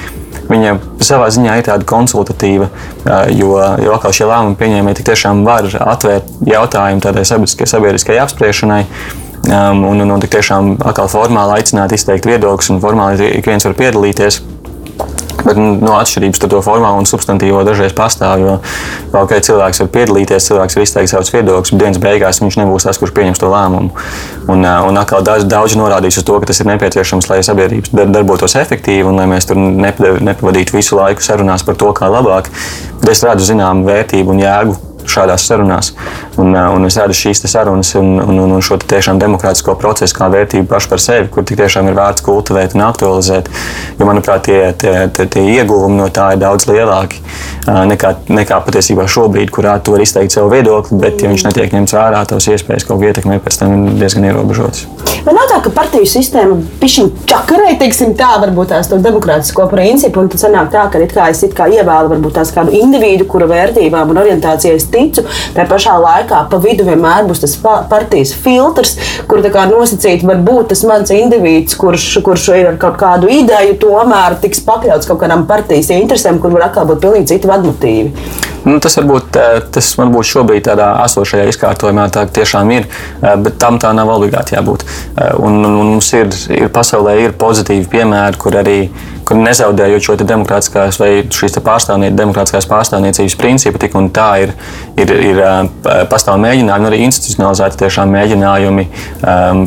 viņa savā ziņā ir tāda konsultatīva, jo, jo atkal šie lēmumu pieņēmēji tiešām var atvērt jautājumu tādai sabiedriskai apspriešanai. Um, un, un, un tiešām atkal formāli aicināt izteikt viedokļus, un formāli ik viens var piedalīties. Bet no nu, atšķirības starp to formālo un substantīvo dažreiz pastāv. Jo okay, cilvēks var piedalīties, cilvēks var izteikt savus viedokļus, bet dienas beigās viņš nebūs tas, kurš pieņems to lēmumu. Un, un atkal daudz, daudz norādīs uz to, ka tas ir nepieciešams, lai sabiedrības darbotos efektīvi un lai mēs tur nepavadītu visu laiku sarunās par to, kā labāk. Bet es redzu zināmu vērtību un jēgu šādās sarunās. Un, un es redzu šīs sarunas un, un, un šo tiešām demokrātisko procesu kā vērtību pašu par sevi, kur tiešām ir vērts kultivēt un aktualizēt. Jo, manuprāt, tie, tie, tie, tie ieguvumi no tā ir daudz lielāki nekā, nekā patiesībā šobrīd, kurā tu vari izteikt savu viedokli, bet, ja viņš netiek ņemts vērā, tavs iespējas kaut ko ietekmēt, pēc tam ir diezgan ierobežotas. Man nav tā, ka partiju sistēma pišķiņ čakarē, teiksim tā, varbūt tās to demokrātisko principu, un tad sanāk tā, ka it kā es it kā ievēlu varbūt tās kādu individu, kura vērtībām un orientācijai es ticu, tā pašā laikā pa vidu vienmēr būs tas partijas filtrs, kur tā kā nosacīt var būt tas mans individs, kurš, kurš ir ar kaut kādu ideju, tomēr tiks pakļauts kaut kādām partijas interesēm, kur var atkal būt pilnīgi citi vadmotīvi. Nu, tas varbūt tas varbūt šobrīd tādā esošajā izkārtojumā tā tiešām ir, bet tam tā nav obligāti jābūt. Un, un mums ir, ir pasaulē ir pozitīvi piemēri, kur arī kur nezaudējot šo demokrātiskās vai šīs pārstāvnie, demokrātiskās pārstāvniecības principu, tik un tā ir, ir, ir pastāv mēģinājumi, arī institucionalizēti tiešām mēģinājumi um,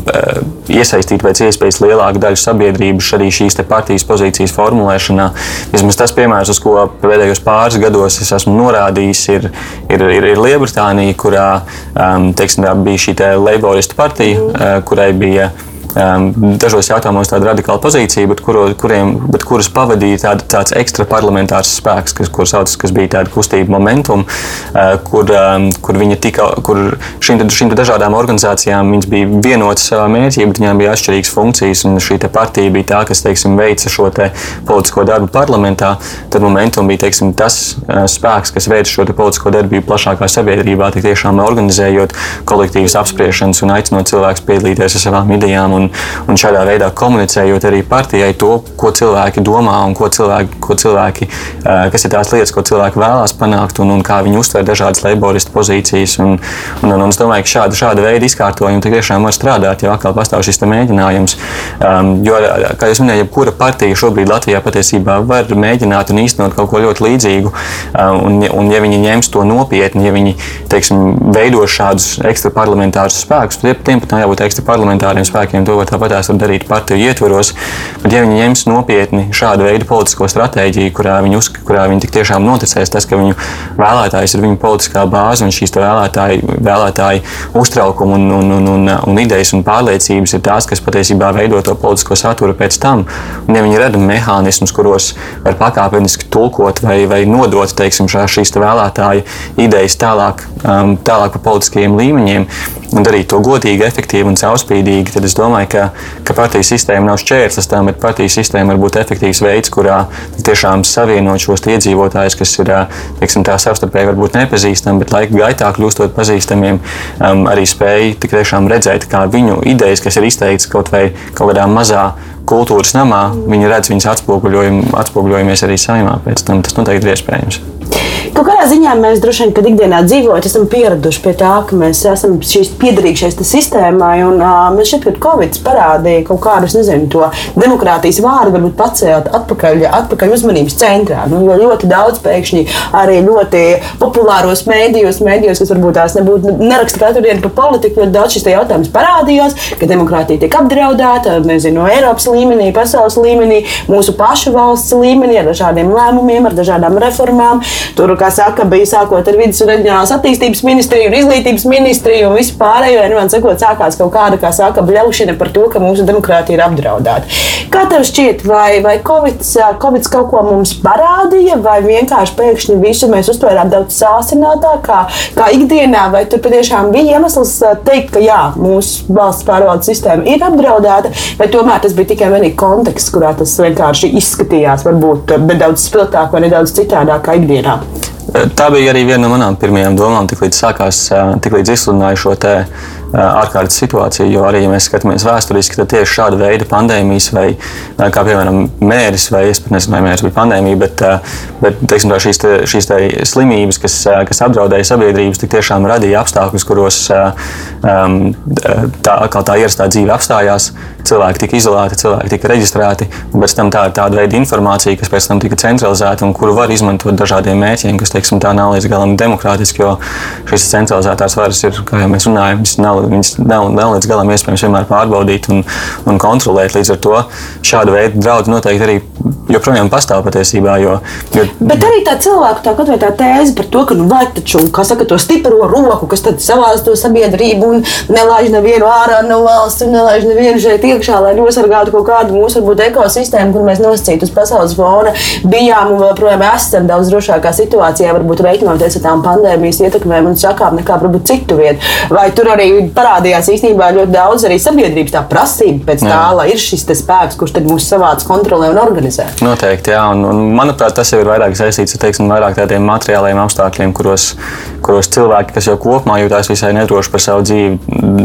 iesaistīt pēc iespējas lielāku daļu sabiedrības arī šīs partijas pozīcijas formulēšanā. Vismaz tas piemērs, uz ko pēdējos pāris gados es esmu norādījis, ir, ir, ir, ir Lielbritānija, kurā um, teiksim, bija šī Leiboristu partija, uh, kurai bija um, dažos jautājumos tāda radikāla pozīcija, bet, kuro, kuriem, bet kurus pavadīja tāda, tāds ekstra parlamentārs spēks, kas, kur sauc, kas bija tāda kustība momentum, uh, kur, um, kur viņi tika, kur šīm, šīm dažādām organizācijām bija vienotas savā mērķī, bet viņām bija atšķirīgas funkcijas, un šī partija bija tā, kas, teiksim, veica šo te politisko darbu parlamentā, tad momentum bija, teiksim, tas uh, spēks, kas veica šo politisko darbību plašākā sabiedrībā, tiešām organizējot kolektīvas apspriešanas un aicinot cilvēkus piedalīties ar savām idejām un, un šādā veidā komunicējot arī partijai to, ko cilvēki domā un ko cilvēki, ko cilvēki kas ir tās lietas, ko cilvēki vēlās panākt un, un kā viņi uztver dažādas laboristu pozīcijas. Un, un, un, un es domāju, ka šāda, šāda veida izkārtojumi tiešām var strādāt, ja atkal pastāv šis mēģinājums. Um, jo, kā jūs minējāt, jebkura partija šobrīd Latvijā patiesībā var mēģināt un īstenot kaut ko ļoti līdzīgu. Um, un, un ja viņi ņems to nopietni, ja viņi teiksim, veido šādus ekstra parlamentārus spēkus, tad tiem pat jābūt ekstra parlamentāriem spēkiem to var tāpatās var darīt partiju ietvaros. Bet, ja viņi ņems nopietni šādu veidu politisko stratēģiju, kurā viņi, uz, kurā viņi tik tiešām noticēs tas, ka viņu vēlētājs ir viņu politiskā bāze un šīs vēlētāju, vēlētāju uztraukumi un, un, un, un, un idejas un pārliecības ir tās, kas patiesībā veido to politisko saturu pēc tam. Un, ja viņi rada mehānismus, kuros var pakāpeniski tulkot vai, vai nodot teiksim, šīs vēlētāju idejas tālāk, um, tālāk pa politiskajiem līmeņiem, un darīt to godīgi, efektīvi un caurspīdīgi, tad es domāju, ka, ka partiju sistēma nav šķērslis tam, bet partiju sistēma var būt efektīvs veids, kurā tiešām savienot šos iedzīvotājus, kas ir teiksim, tā savstarpēji varbūt nepazīstami, bet laika gaitā kļūstot pazīstamiem, um, arī spēj tik tiešām redzēt, kā viņu idejas, kas ir izteikts kaut vai kaut kādā mazā kultūras namā, viņi redz viņas atspoguļojumies arī saimā. Pēc tam tas noteikti ir iespējams. Kaut kādā ziņā mēs droši vien, kad ikdienā dzīvojam, esam pieraduši pie tā, ka mēs esam piederīgi šai sistēmai. Un, uh, mēs šeit, kad Covid parādīja kaut kādu, nezinu, to demokrātijas vārdu, varbūt pacelt atpakaļ, atpakaļ uzmanības centrā. Nu, jo ļoti daudz pēkšņi arī ļoti populāros mēdījos, mēdījos kas varbūt tās nebūtu neraksta katru dienu par politiku, ļoti daudz šis jautājums parādījās, ka demokrātija tiek apdraudēta, nezinu, no Eiropas līmenī, pasaules līmenī, mūsu pašu valsts līmenī, ar dažādiem lēmumiem, ar dažādām reformām. Tur, kā saka, bija sākot ar vidus un reģionālās attīstības ministriju un izglītības ministriju un visu pārējo. Un, man sakot, sākās kaut kāda, kā saka, bļaušana par to, ka mūsu demokrātija ir apdraudēta. Kā tev šķiet, vai, vai COVID, COVID kaut ko mums parādīja, vai vienkārši pēkšņi visu mēs uztvērām daudz sāsinātāk, kā, kā ikdienā, vai tur patiešām bija iemesls teikt, ka jā, mūsu valsts pārvaldes sistēma ir apdraudēta, vai tomēr tas bija tikai vienīgi konteksts, kurā tas vienkārši izskatījās, varbūt nedaudz spilgtāk vai nedaudz citādāk kā ikdienā. Tā bija arī viena no manām pirmajām domām, tiklīdz sākās, tiklīdz izsludināju šo te ārkārtas situāciju. Jo arī, ja mēs skatāmies vēsturiski, tad tieši šāda veida pandēmijas, vai kā piemēram mēris, vai es pat nezinu, vai mēris bija pandēmija, bet, bet teiksim, šīs, te, šīs te slimības, kas, kas apdraudēja sabiedrības, tik tiešām radīja apstākļus, kuros tā, tā ierastā dzīve apstājās. Cilvēki tika izolēti, cilvēki tika reģistrēti, un pēc tam tā ir tāda veida informācija, kas pēc tam tika centralizēta un kuru var izmantot dažādiem mērķiem, kas, teiksim, tā nav līdz galam demokrātiski, jo šīs centralizētās varas ir, kā jau mēs runājam, nav viņas nav, nav līdz galam iespējams vienmēr pārbaudīt un, un kontrolēt. Līdz ar to šāda veida draudi noteikti arī joprojām pastāv patiesībā. Jo, jo... Bet arī tā cilvēku tā, tā tēze par to, ka nu, vajag taču, kā saka, to stipro roku, kas tad savāz to sabiedrību un nelaiž nevienu ārā no valsts un nelaiž nevienu šeit iekšā, lai nosargātu kaut kādu mūsu varbūt ekosistēmu, kur mēs nosacītu uz pasaules fona. Bijām un joprojām esam daudz drošākā situācijā, varbūt reiķinoties ar tām pandēmijas ietekmēm un sakām nekā varbūt citu vietu. Vai tur arī parādījās īstenībā ļoti daudz arī sabiedrības tā prasība pēc tā, jā. lai ir šis spēks, kurš mūs savāc, kontrolē un organizē. Noteikti, jā, un, un manuprāt, tas jau ir vairāk saistīts ar teiksim, vairāk tādiem materiāliem apstākļiem, kuros, kuros cilvēki, kas jau kopumā jūtas visai nedroši par savu dzīvi,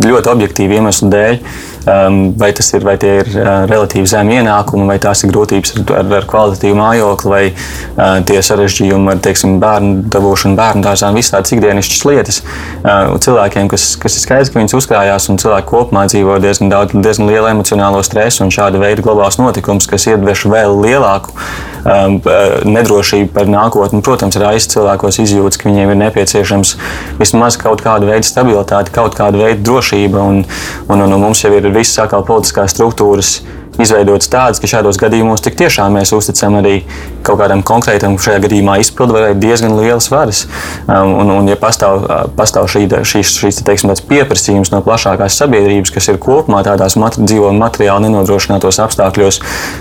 ļoti objektīvi iemeslu dēļ, vai tas ir, vai tie ir uh, relatīvi zemi ienākumi, vai tās ir grūtības ar, ar, kvalitatīvu mājokli, vai uh, tie sarežģījumi ar teiksim, bērnu dabūšanu, bērnu dārzā, visas tādas ikdienišķas lietas. Uh, cilvēkiem, kas, kas ir skaidrs, ka viņas uzkrājās un cilvēki kopumā dzīvo diezgan daudz, diezgan lielu emocionālo stresu un šāda veida globāls notikums, kas iedveš vēl lielāku uh, nedrošību par nākotni. Protams, raisa cilvēkos izjūtas, ka viņiem ir nepieciešams vismaz kaut kāda veida stabilitāte, kaut kāda veida drošība, un, un, un, un mums jau ir visas atkal politiskās struktūras izveidotas tādas, ka šādos gadījumos tik tiešām mēs uzticam arī kaut kādam konkrētam, šajā gadījumā izpildvarai diezgan lielas varas. Um, un, un, ja pastāv, uh, pastāv šī, šīs, šīs teiksim, pieprasījums no plašākās sabiedrības, kas ir kopumā tādās mat dzīvo materiāli nenodrošinātos apstākļos,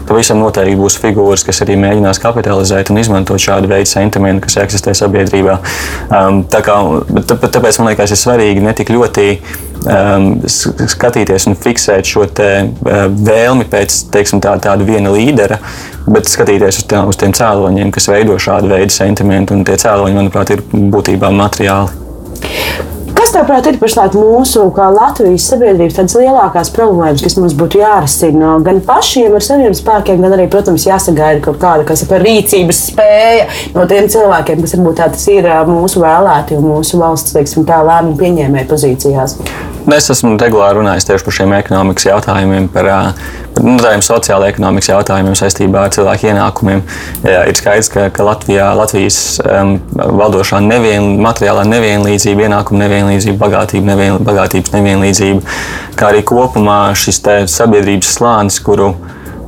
pavisam noteikti būs figūras, kas arī mēģinās kapitalizēt un izmantot šādu veidu sentimentu, kas eksistē sabiedrībā. Um, tā kā, tāpēc man liekas, ir svarīgi ne tik ļoti um, skatīties un fiksēt šo uh, vēlmi pēc teiksim, tā, tāda viena līdera, bet skatīties uz, tā, uz tiem cēloņiem, kas veido šādu veidu sentimentu. Tie cēloņi, manuprāt, ir būtībā materiāli. Kas, tavuprāt, ir pašlaik mūsu, kā Latvijas sabiedrības, tādas lielākās problēmas, kas mums būtu jārisina gan pašiem ar saviem spēkiem, gan arī, protams, jāsagaida kaut kāda, kas ir rīcības spēja no tiem cilvēkiem, kas varbūt tādas ir mūsu vēlēti un mūsu valsts, teiksim, tā lēmumu pieņēmēju pozīcijās? Es esmu regulāri runājis tieši par šiem ekonomikas jautājumiem, par, par nu, tādiem sociālajiem ekonomikas jautājumiem saistībā ar cilvēku ienākumiem. Jā, ir skaidrs, ka, ka Latvijā, Latvijas um, valdošā nevien, materiālā nevienlīdzība, ienākuma nevienlīdzība, bagātība, nevien, bagātības nevienlīdzība, kā arī kopumā šis sabiedrības slānis, kuru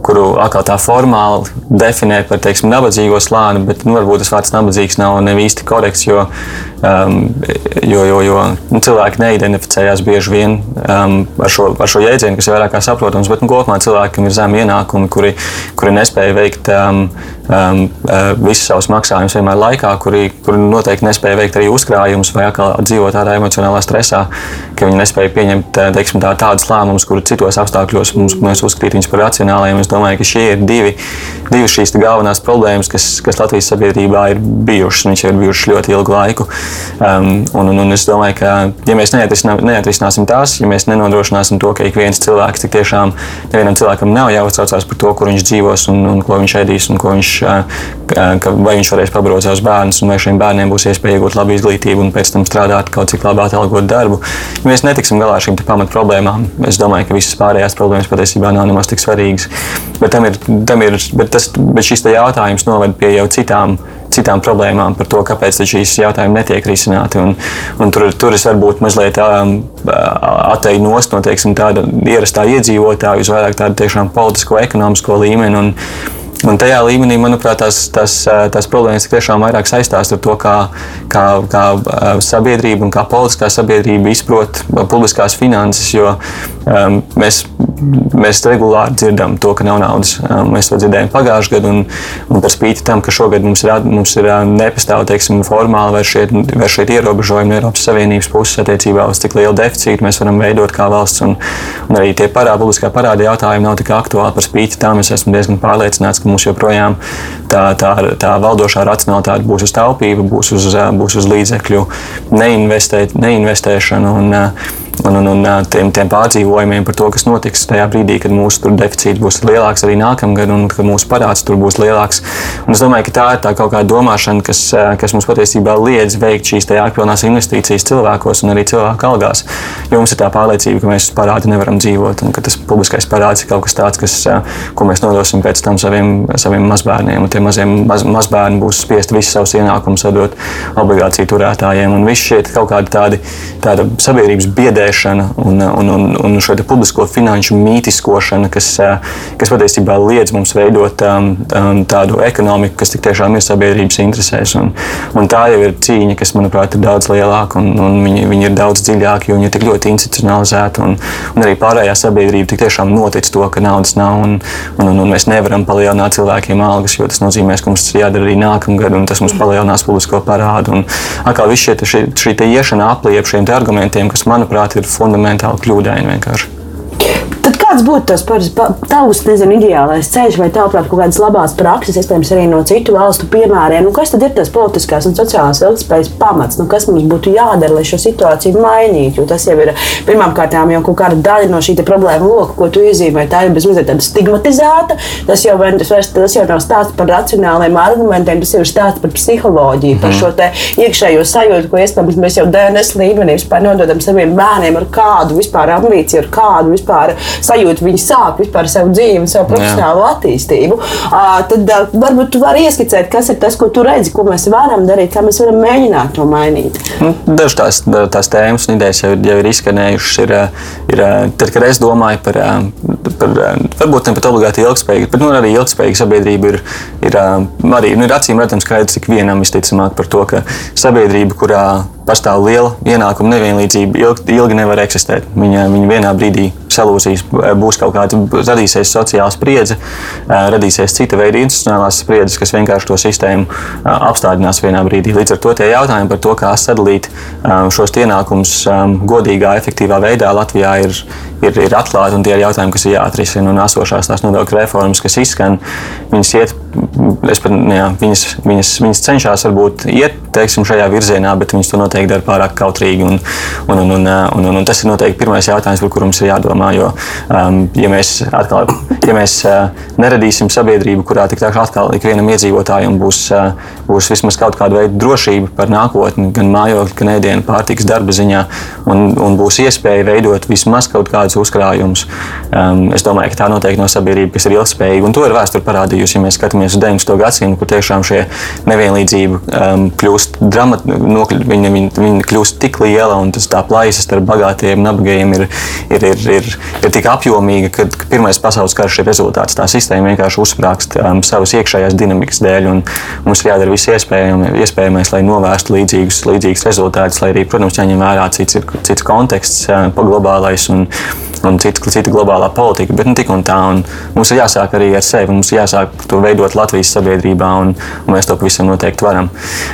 kuru atkal tā formāli definē par teiksim, nabadzīgo slāni, bet nu, varbūt tas vārds nabadzīgs nav īsti korekts, jo Um, jo, jo, jo nu, cilvēki neidentificējās bieži vien um, ar, šo, ar šo jēdzienu, kas ir vairāk saprotams, bet nu, kopumā cilvēkiem ir zemi ienākumi, kuri, kuri nespēja veikt um, um, uh, visus savus maksājumus vienmēr laikā, kuri, kuri noteikti nespēja veikt arī uzkrājumus vai atkal dzīvo tādā emocionālā stresā, ka viņi nespēja pieņemt uh, teiksim, tā, tādus lēmumus, kurus citos apstākļos mums, mēs uzskatām par racionāliem. Es domāju, ka šie ir divi, divi šīs galvenās problēmas, kas, kas Latvijas sabiedrībā ir bijušas. Viņš ir bijušas ļoti ilgu laiku. Um, un, un, un es domāju, ka, ja mēs neatrisināsim tās, ja mēs nenodrošināsim to, ka ik viens cilvēks tik tiešām nevienam cilvēkam nav jāuztraucās par to, kur viņš dzīvos un, un ko viņš ēdīs un viņš, ka, vai viņš varēs pabarot savus bērnus, un vai šiem bērniem būs iespēja iegūt labu izglītību un pēc tam strādāt kaut cik labi atalgotu darbu. Ja mēs netiksim galā ar šīm pamat problēmām, es domāju, ka visas pārējās problēmas patiesībā nav nemaz tik svarīgas. Bet, ir, ir, bet, tas, bet šis jautājums noved pie jau citām citām problēmām par to, kāpēc šīs jautājumi netiek risināti. Un, un tur, tur es varbūt mazliet um, atteju nost no teiksim, tāda ierastā iedzīvotāja uz vairāk tādu tiešām politisko, ekonomisko līmeni. Un, Un tajā līmenī, manuprāt, tās, tās, tās problēmas tiešām vairāk saistās ar to, kā, kā, kā sabiedrība un kā politiskā sabiedrība izprot publiskās finanses. Jo um, mēs, mēs regulāri dzirdam to, ka nav naudas. Um, mēs to dzirdējām pagājušajā gadā, un, un par spīti tam, ka šogad mums ir, mums ir nepastāv teiksim, formāli vai šie, vai šie ierobežojumi Eiropas Savienības puses attiecībā uz cik lielu deficītu mēs varam veidot kā valsts. Un, un arī tie parādi, publiskā parāda jautājumi nav tik aktuāli. Par spīti tam es esmu diezgan pārliecināts, ka mums joprojām tā, tā, tā valdošā racionalitāte būs uz taupību, būs uz, būs uz līdzekļu neinvestē, neinvestēšanu. Un, un, un, un tiem, tiem pārdzīvojumiem par to, kas notiks tajā brīdī, kad mūsu deficīts būs lielāks arī nākamgad, un ka mūsu parāds tur būs lielāks. Un es domāju, ka tā ir tā kaut kāda domāšana, kas, kas mums patiesībā liedz veikt šīs jēgpilnās investīcijas cilvēkos un arī cilvēku algās. Jo mums ir tā pārliecība, ka mēs uz parādu nevaram dzīvot, un ka tas publiskais parāds ir kaut kas tāds, kas, ko mēs nodosim pēc tam saviem, saviem mazbērniem. Un tie mazie maz, mazbērni būs spiesti visus savus ienākumus atdot obligāciju turētājiem. Un viss šie kaut kādi tādi, sabiedrības biedē izvērtēšana un, un, un, un šo publisko finanšu mītiskošana, kas, kas patiesībā liedz mums veidot um, um, tādu ekonomiku, kas tiešām ir sabiedrības interesēs. Un, un tā jau ir cīņa, kas, manuprāt, ir daudz lielāka un, un viņi, viņi ir daudz dziļāki, jo viņi ir tik ļoti institucionalizēti. Un, un arī pārējā sabiedrība tiešām notic to, ka naudas nav un, un, un, un mēs nevaram palielināt cilvēkiem algas, jo tas nozīmē, ka mums tas jādara arī nākamgad, un tas mums palielinās publisko parādu. Un atkal šie, šī, šī iešana apliep šiem argumentiem, kas, manuprāt, ir fundamentāli kļūdaini vienkārši. Kāds būtu tas tavs, nezinu, ideālais ceļš, vai tavuprāt, kaut kādas labās prakses, iespējams, arī no citu valstu piemēriem? Nu, kas tad ir tas politiskās un sociālās ilgspējas pamats? Nu, kas mums būtu jādara, lai šo situāciju mainītu? Jo tas jau ir pirmkārt jau kaut kāda daļa no šī problēma loka, ko tu iezīmē. Tā ir bezmazliet stigmatizēta. Tas jau, tas, vairs, tas jau nav stāsts par racionāliem argumentiem, tas jau ir stāsts par psiholoģiju, mm. par mhm. šo iekšējo sajūtu, ko iespējams mēs jau DNS līmenī nododam saviem bērniem ar kādu vispār ambīciju, ar kādu vispār sajūtu sajūta, viņi sāk vispār savu dzīvi savu profesionālo Jā. attīstību. Uh, tad uh, varbūt tu vari ieskicēt, kas ir tas, ko tu redzi, ko mēs varam darīt, kā mēs varam mēģināt to mainīt. Nu, Dažas tās, tās tēmas un idejas jau, jau ir izskanējušas. Ir, ir, tad, kad es domāju par, par varbūt ne pat obligāti ilgspējīgu, bet nu, arī ilgspējīga sabiedrība ir, ir arī nu, ir acīm redzams skaidrs ik vienam visticamāk par to, ka sabiedrība, kurā pastāv liela ienākuma nevienlīdzība, ilgi, ilgi nevar eksistēt. Viņa, viņa vienā brīdī salūzīs, būs kaut kāda radīsies sociāla spriedze, radīsies cita veida institucionālās spriedzes, kas vienkārši to sistēmu apstādinās vienā brīdī. Līdz ar to tie jautājumi par to, kā sadalīt šos ienākumus godīgā, efektīvā veidā Latvijā ir, ir, ir atklāti, un tie ir jautājumi, kas ir jāatrisina. Un esošās tās nodokļu reformas, kas izskan, viņas iet, pat, jā, viņas, viņas, viņas cenšas varbūt iet teiksim, šajā virzienā, bet viņas to noteikti dara pārāk kautrīgi. Un, un, un, un, un, un, un tas ir noteikti pirmais jautājums, par kuru mums ir jādomā. Jo, um, ja mēs, atkal, ja mēs uh, neradīsim sabiedrību, kurā tik tā atkal ikvienam iedzīvotājam būs, uh, būs vismaz kaut kāda veida drošība par nākotni, gan mājokļu, gan ēdienu, pārtikas darba ziņā, un, un būs iespēja veidot vismaz kaut kādus uzkrājumus, um, es domāju, ka tā noteikti no sabiedrība, kas ir ilgspējīga. Un to ir vēsture parādījusi, ja mēs skatāmies uz 19. gadsimtu, kur tiešām šie nevienlīdzība um, kļūst dramatiski, viņa, viņa viņi kļūst tik liela un tas tā plaisa starp bagātiem un nabagajiem ir, ir, ir, ir, ir tik apjomīga, ka, pirmais pasaules karš ir rezultāts. Tā sistēma vienkārši uzsprāgst um, savas iekšējās dinamikas dēļ, un mums ir jādara viss iespējamais, lai novērstu līdzīgus, līdzīgus rezultātus, lai arī, protams, jāņem vērā cits, cits konteksts, uh, globālais un, un cita, cita globālā politika, bet ne tik un tā. Un mums ir jāsāk arī ar sevi, mums ir jāsāk to veidot Latvijas sabiedrībā, un, un mēs to pavisam noteikti varam.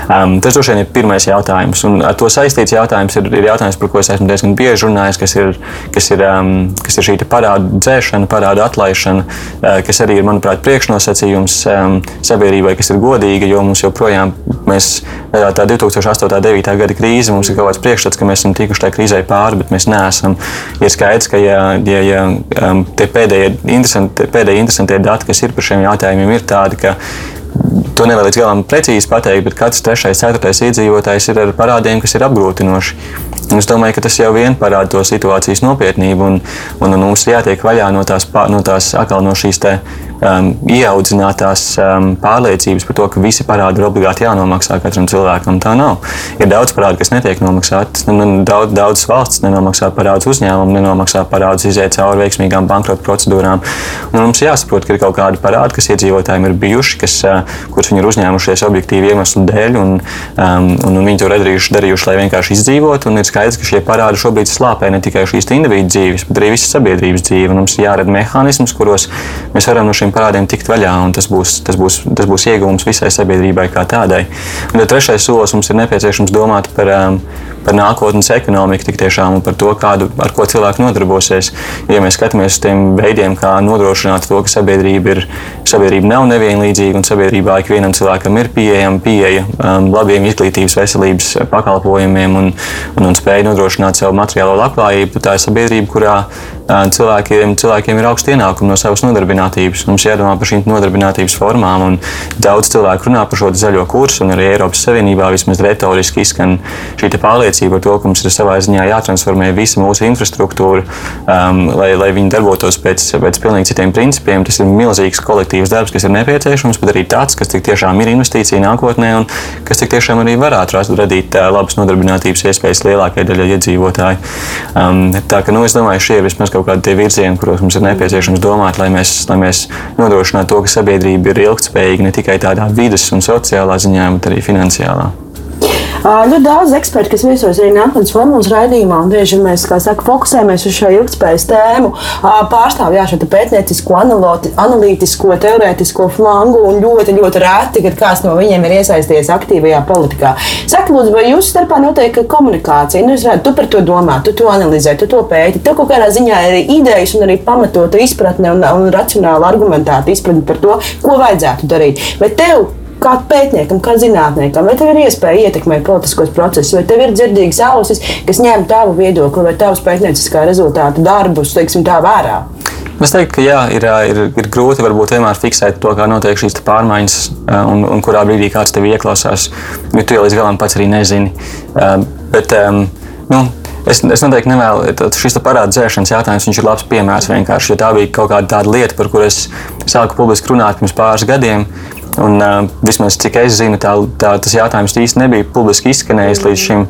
Um, tas droši vien ir pirmais jautājums, un ar to saistīts jautājums ir, ir jautājums, par ko es esmu diezgan bieži runājis, kas ir, kas ir, um, kas ir šī parāda dzēšana, parāda atlaišana, uh, kas arī ir, manuprāt, priekšnosacījums um, sabiedrībai, kas ir godīga, jo mums joprojām mēs, tā 2008. un 2009. gada krīze, mums ir kaut kāds priekšstats, ka mēs esam tikuši tajā krīzē pāri, bet mēs neesam. Ir skaidrs, ka ja, ja, ja um, tie pēdējie interesantie, pēdējie interesantie dati, kas ir par šiem jautājumiem, ir tādi, ka To nevar līdz galam precīzi pateikt, bet katrs trešais, ceturtais iedzīvotājs ir ar parādiem, kas ir apgrūtinoši. Un es domāju, ka tas jau vien parāda to situācijas nopietnību, un, un, un mums jātiek vaļā no tās, no tās atkal no šīs te, um, ieaudzinātās um, pārliecības par to, ka visi parādi ir obligāti jānomaksā katram cilvēkam. Tā nav. Ir daudz parādu, kas netiek nomaksāti. Daudz, daudzas valsts nenomaksā parādus uzņēmumu, nenomaksā parādus, iziet cauri veiksmīgām bankrota procedūrām. Un mums jāsaprot, ka ir kaut kādi parādi, kas iedzīvotājiem ir bijuši, kas, uh, kurus viņi ir uzņēmušies objektīvu iemeslu dēļ, un, um, un, un viņi to darījuši, darījuši, lai vienkārši izdzīvotu. Ir skaidrs, ka šie parādi šobrīd slāpē ne tikai šīs individu dzīves, bet arī visas sabiedrības dzīvi. Un mums ir jārada mehānisms, kuros mēs varam no šiem parādiem tikt vaļā, un tas būs, tas būs, tas būs iegūms visai sabiedrībai kā tādai. Un trešais solis mums ir nepieciešams domāt par, um, par nākotnes ekonomiku tik tiešām par to, kādu, ar ko cilvēki nodarbosies. Ja mēs skatāmies uz tiem veidiem, kā nodrošināt to, ka sabiedrība, ir, sabiedrība nav nevienlīdzīga un sabiedrībā ikvienam cilvēkam ir pieejama pieeja um, labiem izglītības, veselības pakalpojumiem un, un, un spēja nodrošināt savu materiālo labklājību, tā ir sabiedrība, kurā cilvēkiem, cilvēkiem ir augsts ienākums no savas nodarbinātības. Mums jādomā par šīm nodarbinātības formām. Daudz cilvēku runā par šo zaļo kursu, un arī Eiropas Savienībā vismaz retoriski izskan šī pārliecība par to, ka mums ir savā ziņā jātransformē visa mūsu infrastruktūra, um, lai, lai viņi darbotos pēc, pēc pilnīgi citiem principiem. Tas ir milzīgs kolektīvs darbs, kas ir nepieciešams, bet arī tāds, kas tiešām ir investīcija nākotnē un kas tiešām arī varētu radīt uh, labas nodarbinātības iespējas lielākajai daļai iedzīvotāju. Um, tā ka, nu, es domāju, šie ir vismaz kaut kādi virzieni, kuros mums ir nepieciešams domāt, lai mēs, lai mēs nodrošinātu to, ka sabiedrība ir ilgspējīga ne tikai tādā vidas un sociālā ziņā, bet arī finansiālā. Ļoti daudz ekspertu, kas viesojas arī nākotnes formulas raidījumā, un bieži mēs saka, fokusējamies uz šo ilgspējas tēmu, pārstāv jā, šo pētniecisko, analītisko, teorētisko flangu, un ļoti, ļoti reti, kad kāds no viņiem ir iesaistījies aktīvajā politikā. Saka, lūdzu, vai jūsu starpā notiek komunikācija? Nu, es redzu, tu par to domā, tu to analizē, tu to pēti. Tev kaut kādā ziņā ir idejas un arī pamatota izpratne un, un racionāla argumentēta izpratne par to, ko vajadzētu darīt. Vai tev kā pētniekam, kā zinātniekam, vai tev ir iespēja ietekmēt politiskos procesus, vai tev ir dzirdīgas ausis, kas ņem tavu viedokli vai tavus pētnieciskā rezultātu darbus, teiksim, tā vērā? Es teiktu, ka jā, ir, ir, ir grūti varbūt vienmēr fiksēt to, kā notiek šīs pārmaiņas, un, un kurā brīdī kāds tev ieklausās. Jo tu jau līdz galam pats arī nezini. Bet, nu, Es, es noteikti nevēlu, šis parāda dzēšanas jautājums, ir labs piemērs vienkārši, jo tā bija kaut kāda lieta, par kuru es sāku publiski runāt pirms pāris gadiem. Un, uh, vismaz cik es zinu, tā, tā, tas jautājums īstenībā nebija publiski izskanējis līdz šim.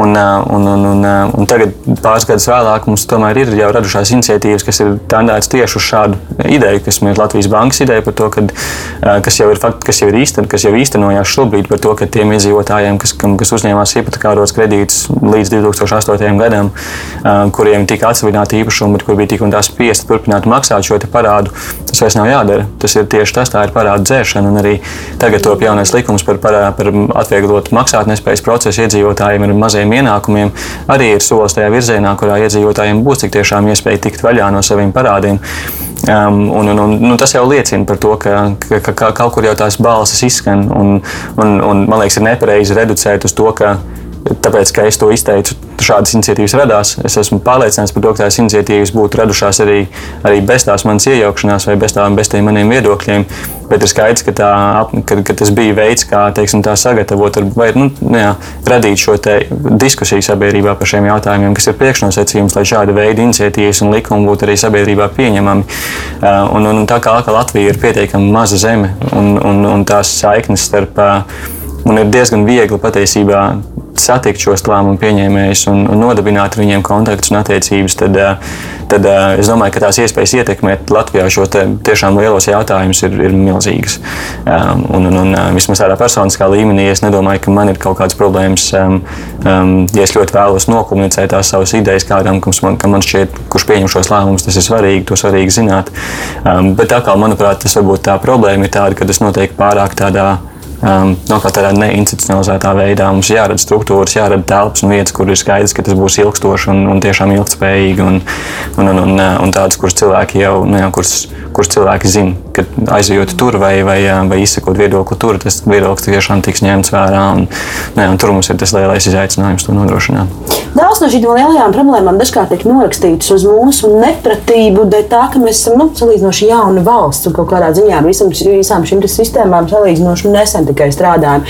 Un, uh, un, un, un, uh, un tagad, pāris gadus vēlāk, mums tomēr ir jau radušās iniciatīvas, kas ir tendētas tieši uz šādu ideju, kas ir Latvijas bankas ideja par to, kad, uh, kas jau ir, fakt, kas jau ir īsten, kas jau īstenojās šobrīd par to, ka tiem iedzīvotājiem, kas, kas uzņēmās hipotekāros kredītus līdz 2008. gadam, uh, kuriem tika atsevināti īpašumi, kur bija tik un tā spiesti turpināt maksāt šo parādu, tas vairs nav jādara. Tas ir tieši tas, tā ir parāda dzēšana arī tagad top jaunais likums par, par, par atvieglotu maksātnespējas procesu iedzīvotājiem ar maziem ienākumiem, arī ir solis tajā virzienā, kurā iedzīvotājiem būs tik tiešām iespēja tikt vaļā no saviem parādiem. Um, un, un, un, nu, tas jau liecina par to, ka, ka, ka kaut kur jau tās balsis izskan. Un, un, un, man liekas, ir nepareizi reducēt uz to, ka tāpēc, ka es to izteicu, šādas iniciatīvas radās. Es esmu pārliecināts par to, ka tās iniciatīvas būtu radušās arī, arī bez tās manas iejaukšanās vai bez, tā, bez tiem maniem viedokļiem. Bet ir skaidrs, ka, tā, ka, ka tas bija veids, kā teiksim, sagatavot vai nu, nu, jā, radīt šo diskusiju sabiedrībā par šiem jautājumiem, kas ir priekšnosacījums, lai šāda veida iniciatīvas un likumi būtu arī sabiedrībā pieņemami. Uh, un, un, un tā kā Latvija ir pietiekami maza zeme un, un, un tās saiknes starp un ir diezgan viegli patiesībā satikt šos lēmumu pieņēmējus un, un nodibināt viņiem kontaktus un attiecības, tad, eh, tad eh, es domāju, ka tās iespējas ietekmēt Latvijā šo tiešām lielos jautājumus ir, ir milzīgas. Um, un, un, un eh, vismaz tādā personiskā līmenī es nedomāju, ka man ir kaut kādas problēmas, um, um, ja es ļoti vēlos nokomunicēt tās savas idejas kādam, man, ka man šķiet, kurš pieņem šos lēmumus, tas ir svarīgi, to svarīgi zināt. Bet atkal, manuprāt, tas varbūt tā problēma ir tāda, ka tas notiek pārāk tādā um, no kā tādā neinstitucionalizētā veidā. Mums jārada struktūras, jārada telpas un vietas, kur ir skaidrs, ka tas būs ilgstoši un, un tiešām ilgspējīgi. Un, un, un, un, un tādas, kuras cilvēki jau, nu, jau kuras, kuras cilvēki zina, ka aizejot tur vai, vai, vai izsakot viedokli tur, tas viedoklis tiešām tiks ņemts vērā. Un, ne, un tur mums ir tas lielais izaicinājums to nodrošināt. Daudz no šīm lielajām problēmām dažkārt tiek norakstītas uz mūsu nepratību, dēļ tā, ka mēs esam nu, salīdzinoši jauna valsts un kaut kādā ziņā visam, visām šīm sistēmām salīdzinoši nesen tikai strādājam.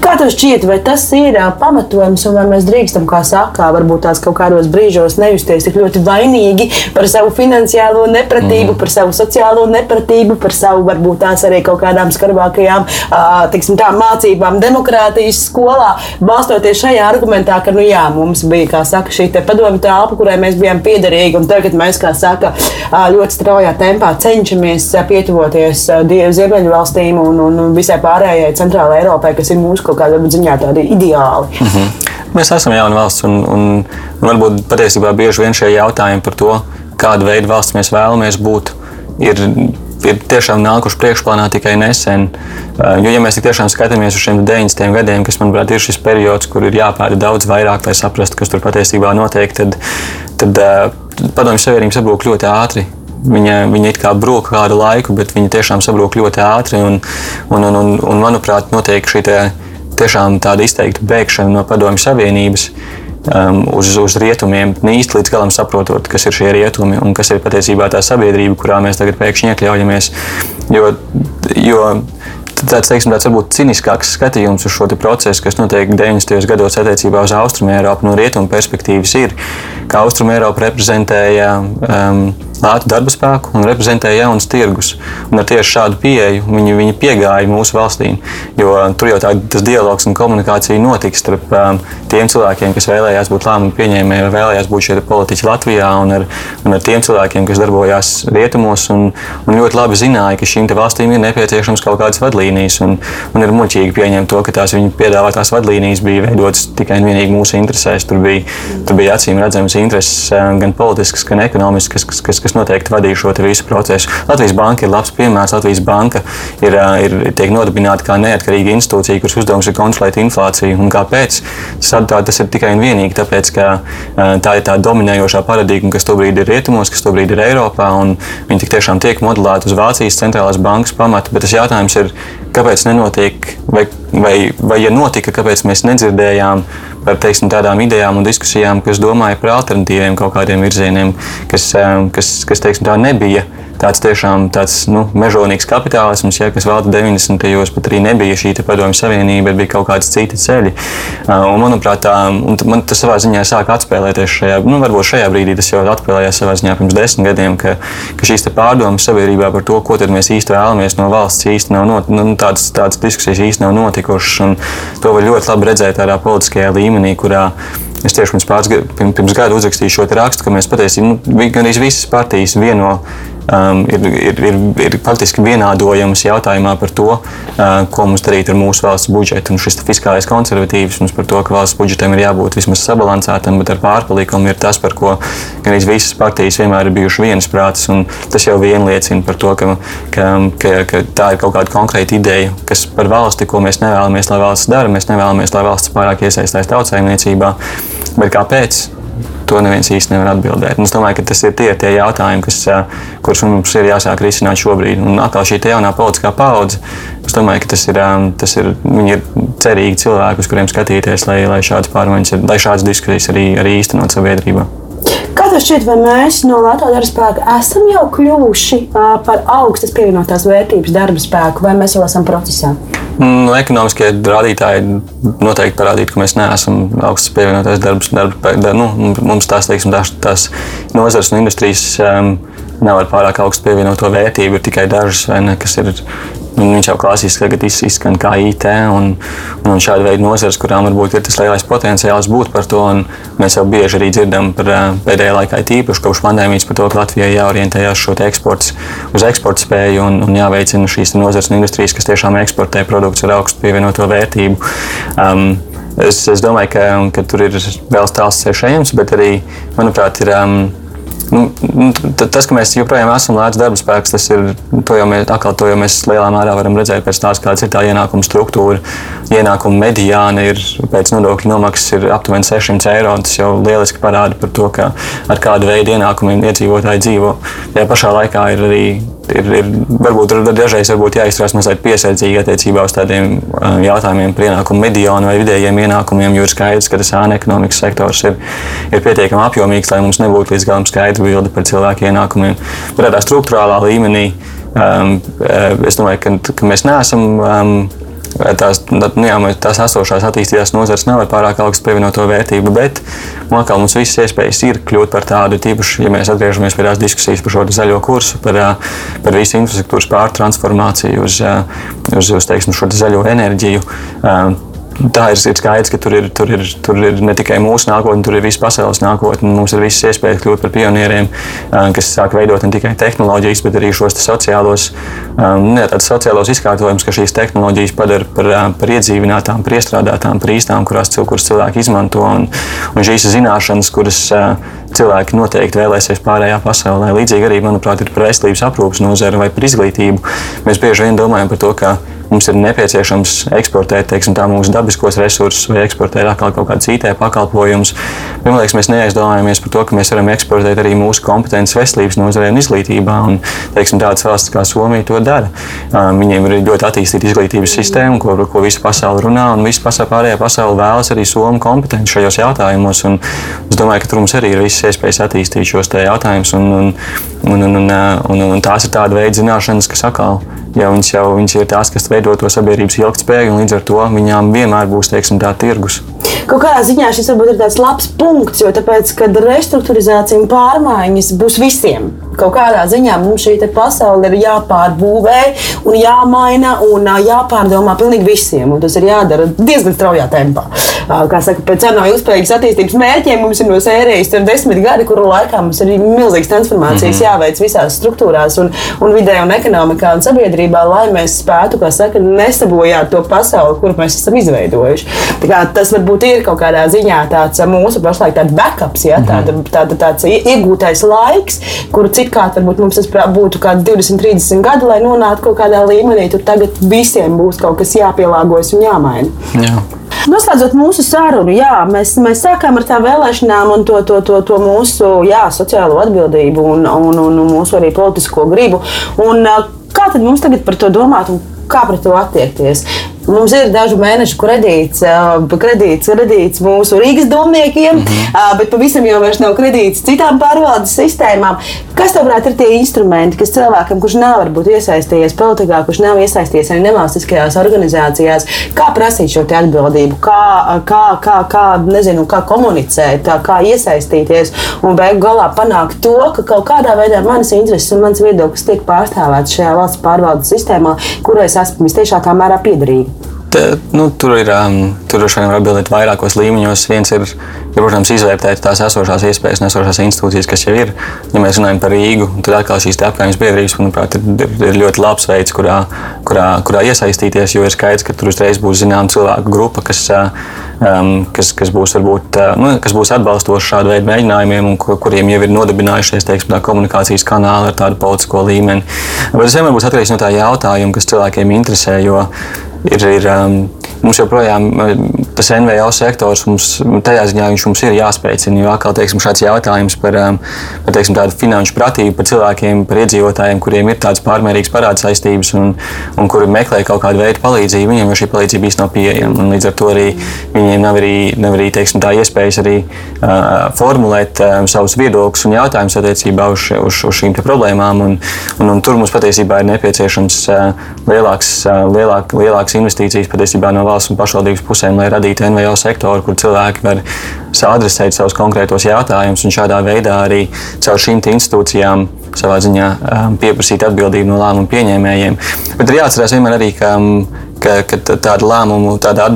Kā tev šķiet, vai tas ir pamatojums un vai mēs drīkstam, kā saka, varbūt tās kaut kādos brīžos nejusties tik ļoti vainīgi par savu finansiālo nepratību, mm. par savu sociālo nepratību, par savu varbūt tās arī kaut kādām skarbākajām tiksim, tā, mācībām demokrātijas skolā, balstoties šajā argumentā, ka nu, jā, mums bija bija saka, šī padomju telpa, kurai mēs bijām piederīgi. Un tagad mēs, kā saka, ļoti straujā tempā cenšamies pietuvoties Ziemeļu valstīm un, un visai pārējai centrālajai Eiropai, kas ir mūsu kaut kādā ziņā tādi ideāli. Mm -hmm. Mēs esam jauna valsts, un, un, un varbūt patiesībā bieži vien šie jautājumi par to, kādu veidu valsts mēs vēlamies būt, ir ir tiešām nākuši priekšplānā tikai nesen. Uh, jo, ja mēs tiešām skatāmies uz šiem 90. gadiem, kas, manuprāt, ir šis periods, kur ir jāpēta daudz vairāk, lai saprastu, kas tur patiesībā notiek, tad, tad uh, Padomju Savienība sabrūk ļoti ātri. Viņa, viņa it kā brūk kādu laiku, bet viņa tiešām sabrūk ļoti ātri. Un, un, un, un, un manuprāt, notiek šī tiešām tāda izteikta bēgšana no Padomju Savienības um, uz, uz rietumiem, īsti līdz galam saprotot, kas ir šie rietumi un kas ir patiesībā tā sabiedrība, kurā mēs tagad pēkšņi iekļaujamies. Jo, jo tāds, teiksim, tāds varbūt ciniskāks skatījums uz šo procesu, kas notiek 90. gados attiecībā uz Austrumēropu no rietumu perspektīvas, ir, ka Austrumēropa reprezentēja um, lētu darba spēku un reprezentēja jaunus tirgus. Un ar tieši šādu pieeju viņi, viņi piegāja mūsu valstīm. Jo tur jau tā, tas dialogs un komunikācija notiks starp um, tiem cilvēkiem, kas vēlējās būt lēmumu pieņēmēji vai vēlējās būt šie politiķi Latvijā, un ar, un ar tiem cilvēkiem, kas darbojās rietumos un, un ļoti labi zināja, ka šīm valstīm ir nepieciešams kaut kādas vadlīnijas. Un, un ir muļķīgi pieņemt to, ka tās viņu piedāvātās vadlīnijas bija veidotas tikai un vienīgi mūsu interesēs. Tur bija, tur bija acīm redzamas intereses um, gan politiskas, gan ekonomiskas, kas, kas, kas kas noteikti vadīja šo visu procesu. Latvijas banka ir labs piemērs. Latvijas banka ir, ir tiek nodibināta kā neatkarīga institūcija, kuras uzdevums ir kontrolēt inflāciju. Un kāpēc? Tas, tas ir tikai un vienīgi tāpēc, ka tā ir tā dominējošā paradigma, kas tobrīd ir rietumos, kas tobrīd ir Eiropā. Viņi tik tiešām tiek modelēti uz Vācijas centrālās bankas pamata. Bet tas jautājums ir, kāpēc nenotiek, vai, vai, vai ja notika, kāpēc mēs nedzirdējām par teiksim, tādām idejām un diskusijām, kas domāja par alternatīviem kaut kādiem virzieniem, kas, kas, kas teiksim, tā nebija tāds tiešām tāds, nu, mežonīgs kapitālisms, ja, kas vēl 90. gados pat arī nebija šī padomju savienība, bet bija kaut kādi citi ceļi. Un, manuprāt, tā, un man tas savā ziņā sāk atspēlēties šajā, nu, varbūt šajā brīdī tas jau atspēlējās savā ziņā pirms desmit gadiem, ka, ka šīs pārdomas sabiedrībā par to, ko mēs īsti vēlamies no valsts, īsti nav not, nu, tādas, tādas diskusijas īsti nav notikušas. To var ļoti labi redzēt tādā politiskajā līmenī, kurā Es tieši pirms, pāris, pirms gada uzrakstīju šo rakstu, ka mēs patiesībā nu, gan visas partijas vieno um, ir, ir, ir, ir faktiski vienādojams jautājumā par to, uh, ko mums darīt ar mūsu valsts budžetu. Un šis fiskālais konservatīvisms par to, ka valsts budžetam ir jābūt vismaz sabalansētam, bet ar pārpalikumu ir tas, par ko gan visas partijas vienmēr ir bijušas viensprātis. Tas jau vien liecina par to, ka, ka, ka, ka tā ir kaut kāda konkrēta ideja, kas par valsti, ko mēs nevēlamies, lai valsts dara. Mēs nevēlamies, lai valsts pārāk iesaistās tautsājumniecībā. Bet kāpēc? To neviens īsti nevar atbildēt. Un es domāju, ka tas ir tie, tie jautājumi, kas, kurus mums ir jāsāk risināt šobrīd. Un atkal šī jaunā politiskā paudze, es domāju, ka tas ir, tas ir, ir cerīgi cilvēki, uz kuriem skatīties, lai, lai šādas pārmaiņas, lai šādas diskusijas arī, arī īstenot sabiedrībā. Kā tev šķiet, vai mēs no Latvijas darba spēka esam jau kļuvuši par augstas pievienotās vērtības darba spēku, vai mēs jau esam procesā? Nu, ekonomiskie rādītāji noteikti parādītu, ka mēs neesam augstas pievienotās darbs. Darba, dar, nu, mums tās, teiksim, tās, tās nozares un industrijas um, nav ar pārāk augstu pievienoto vērtību. Ir tikai dažas, ne, kas ir Un viņš jau klasiski tagad izskan kā IT un, un šāda veida nozares, kurām varbūt ir tas lielais potenciāls būt par to. Mēs jau bieži arī dzirdam par pēdējā laikā, tīpaši kopš pandēmijas, par to, ka Latvijai jāorientējas eksports, uz eksporta spēju un, un jāveicina šīs nozares un industrijas, kas tiešām eksportē produktus ar augstu pievienoto vērtību. Um, es, es domāju, ka, ka tur ir vēl tāls ceļš ejams, bet arī, manuprāt, ir. Um, Nu, nu tas, ka mēs joprojām esam lēts darba spēks, tas ir to jau mēs, atkal, to jau mēs lielā mērā varam redzēt pēc tās, kāda ir tā ienākuma struktūra. Ienākuma mediāna ir pēc nodokļu nomaksas ir aptuveni 600 eiro. Tas jau lieliski parāda par to, ka ar kādu veidu ienākumiem iedzīvotāji dzīvo. Tajā pašā laikā ir arī ir, ir varbūt dažreiz varbūt jāizturās mazliet piesardzīgi attiecībā uz tādiem jautājumiem par ienākumu mediānu vai vidējiem ienākumiem, jo ir skaidrs, ka tas ēna ekonomikas sektors ir, ir pietiekami apjomīgs, lai mums nebūtu līdz galam skaidra bilde par cilvēku ienākumiem. Bet tādā struktūrālā līmenī um, es domāju, ka, ka mēs neesam. Um, tās, nu, jā, tās esošās attīstītās nozares nav pārāk augstu pievienoto vērtību, bet kā, mums visas iespējas ir kļūt par tādu, tīpaši, ja mēs atgriežamies pie tās diskusijas par šo zaļo kursu, par, par visu infrastruktūras pārtransformāciju uz, uz, uz teiksim, šo zaļo enerģiju tā ir, ir skaidrs, ka tur ir, tur, ir, tur ir ne tikai mūsu nākotne, tur ir visa pasaules nākotne. Mums ir visas iespējas kļūt par pionieriem, kas sāk veidot ne tikai tehnoloģijas, bet arī šos sociālos, ne, sociālos izkārtojumus, ka šīs tehnoloģijas padara par, par iedzīvinātām, par iestrādātām, par īstām, kurās cilvēki izmanto. Un, un šīs zināšanas, kuras cilvēki noteikti vēlēsies pārējā pasaulē. Līdzīgi arī, manuprāt, ir par veselības aprūpas nozari vai par izglītību. Mēs bieži vien domājam par to, ka mums ir nepieciešams eksportēt teiksim, mūsu dabiskos resursus vai eksportēt atkal kaut kādus IT pakalpojumus. Man liekas, mēs neaizdomājamies par to, ka mēs varam eksportēt arī mūsu kompetences veselības nozarē un izglītībā. Un, teiksim, tādas valstis kā Somija to dara. Viņiem ir ļoti attīstīta izglītības sistēma, ko, ko visa pasaule runā, un visa pasaule, pārējā pasaule vēlas arī Somu kompetenci šajos jautājumos. Un es domāju, ka tur mums arī ir visas iespējas attīstīt šos jautājumus. Un, un, un, un, un, un, un tās ir tāda veida zināšanas, kas atkal ja viņas jau viņas ir tās, kas veido to sabiedrības ilgspēju, un līdz ar to viņām vienmēr būs teiksim, tā tirgus. Kaut kādā ziņā šis varbūt ir tāds labs punkts, jo tāpēc, kad restruktūrizācija un pārmaiņas būs visiem. Kaut kādā ziņā mums šī pasaule ir jāpārbūvē, un jāmaina un jāpārdomā pilnīgi visiem. Un tas ir jādara diezgan straujā tempā. Kā saka, pēc tam no ilgspējīgas attīstības mērķiem mums ir no sērijas desmit gadi, kuru laikā mums ir milzīgas transformācijas mm -hmm. jāveic visās struktūrās, un, un vidē, un ekonomikā un sabiedrībā, lai mēs spētu, kā saka, nesabojāt to pasauli, kuru mēs esam izveidojuši. Tas varbūt ir kaut kādā ziņā tāds mūsu pašlaik tāds backups, ja, tāda, tāda, tāds iegūtais laiks, kuru citkārt varbūt mums tas būtu kāds 20, 30 gadi, lai nonāktu kaut kādā līmenī. Tur tagad visiem būs kaut kas jāpielāgojas un jāmaina. Jā. Noslēdzot mūsu sarunu, jā, mēs, mēs sākām ar tām vēlēšanām un to, to, to, to mūsu jā, sociālo atbildību un, un, un, un mūsu arī politisko gribu. Un, kā tad mums tagad par to domāt un kā pret to attiekties? Mums ir dažu mēnešu kredīts, kredīts, kredīts mūsu Rīgas domniekiem, mm -hmm. bet pavisam jau nav kredīts citām pārvaldes sistēmām. Kas tavuprāt ir tie instrumenti, kas cilvēkam, kurš nav varbūt iesaistījies politikā, kurš nav iesaistījies arī nevalstiskajās organizācijās, kā prasīt šo atbildību, kā, kā, kā, kā, nezinu, kā komunicēt, kā iesaistīties un beigu galā panākt to, ka kaut kādā veidā manas intereses un mans viedoklis tiek pārstāvēts šajā valsts pārvaldes sistēmā, kurai es esmu visciešākā mērā piederīga. Te, nu, tur ir um, tur var atbildēt vairākos līmeņos. Viens ir, ir, protams, izvērtēt tās esošās iespējas, esošās institūcijas, kas jau ir. Ja mēs runājam par Rīgu, tad atkal šīs apgājas biedrības, manuprāt, ir, ir ļoti labs veids, kurā, kurā, kurā iesaistīties. Jo ir skaidrs, ka tur uzreiz būs zināma cilvēku grupa, kas, um, kas, kas, būs, varbūt, nu, kas būs atbalstoši šādu veidu mēģinājumiem, un kuriem jau ir nodibinājušies teiksim, komunikācijas kanāli ar tādu politisko līmeni. Bet tas vienmēr būs atkarīgs no tā jautājuma, kas cilvēkiem interesē. Jo, ir, ir um, mums joprojām tas NVO sektors, mums, tajā ziņā mums ir jāspēcina. Jo atkal teiksim, šāds jautājums par, um, par teiksim, tādu finanšu pratību, par cilvēkiem, par iedzīvotājiem, kuriem ir tādas pārmērīgas parāda saistības un, un kuri meklē kaut kādu veidu palīdzību, viņiem jau šī palīdzība īstenībā nav pieejama. Līdz ar to arī viņiem nav arī, nav arī teiksim, tā iespējas arī uh, formulēt uh, savus viedokļus un jautājumus attiecībā uz, uz, uz šīm problēmām. Un, un, un tur mums patiesībā ir nepieciešams uh, lielāks, uh, lielāk, lielāks investīcijas patiesībā no valsts un pašvaldības pusēm, lai radītu atbalstītu NVO sektoru, kur cilvēki var adresēt savus konkrētos jautājumus un šādā veidā arī caur šīm institūcijām savā ziņā um, pieprasīt atbildību no lēmumu pieņēmējiem. Bet ir jāatcerās vienmēr arī, ka um, ka, ka tāda lēmumu, tāda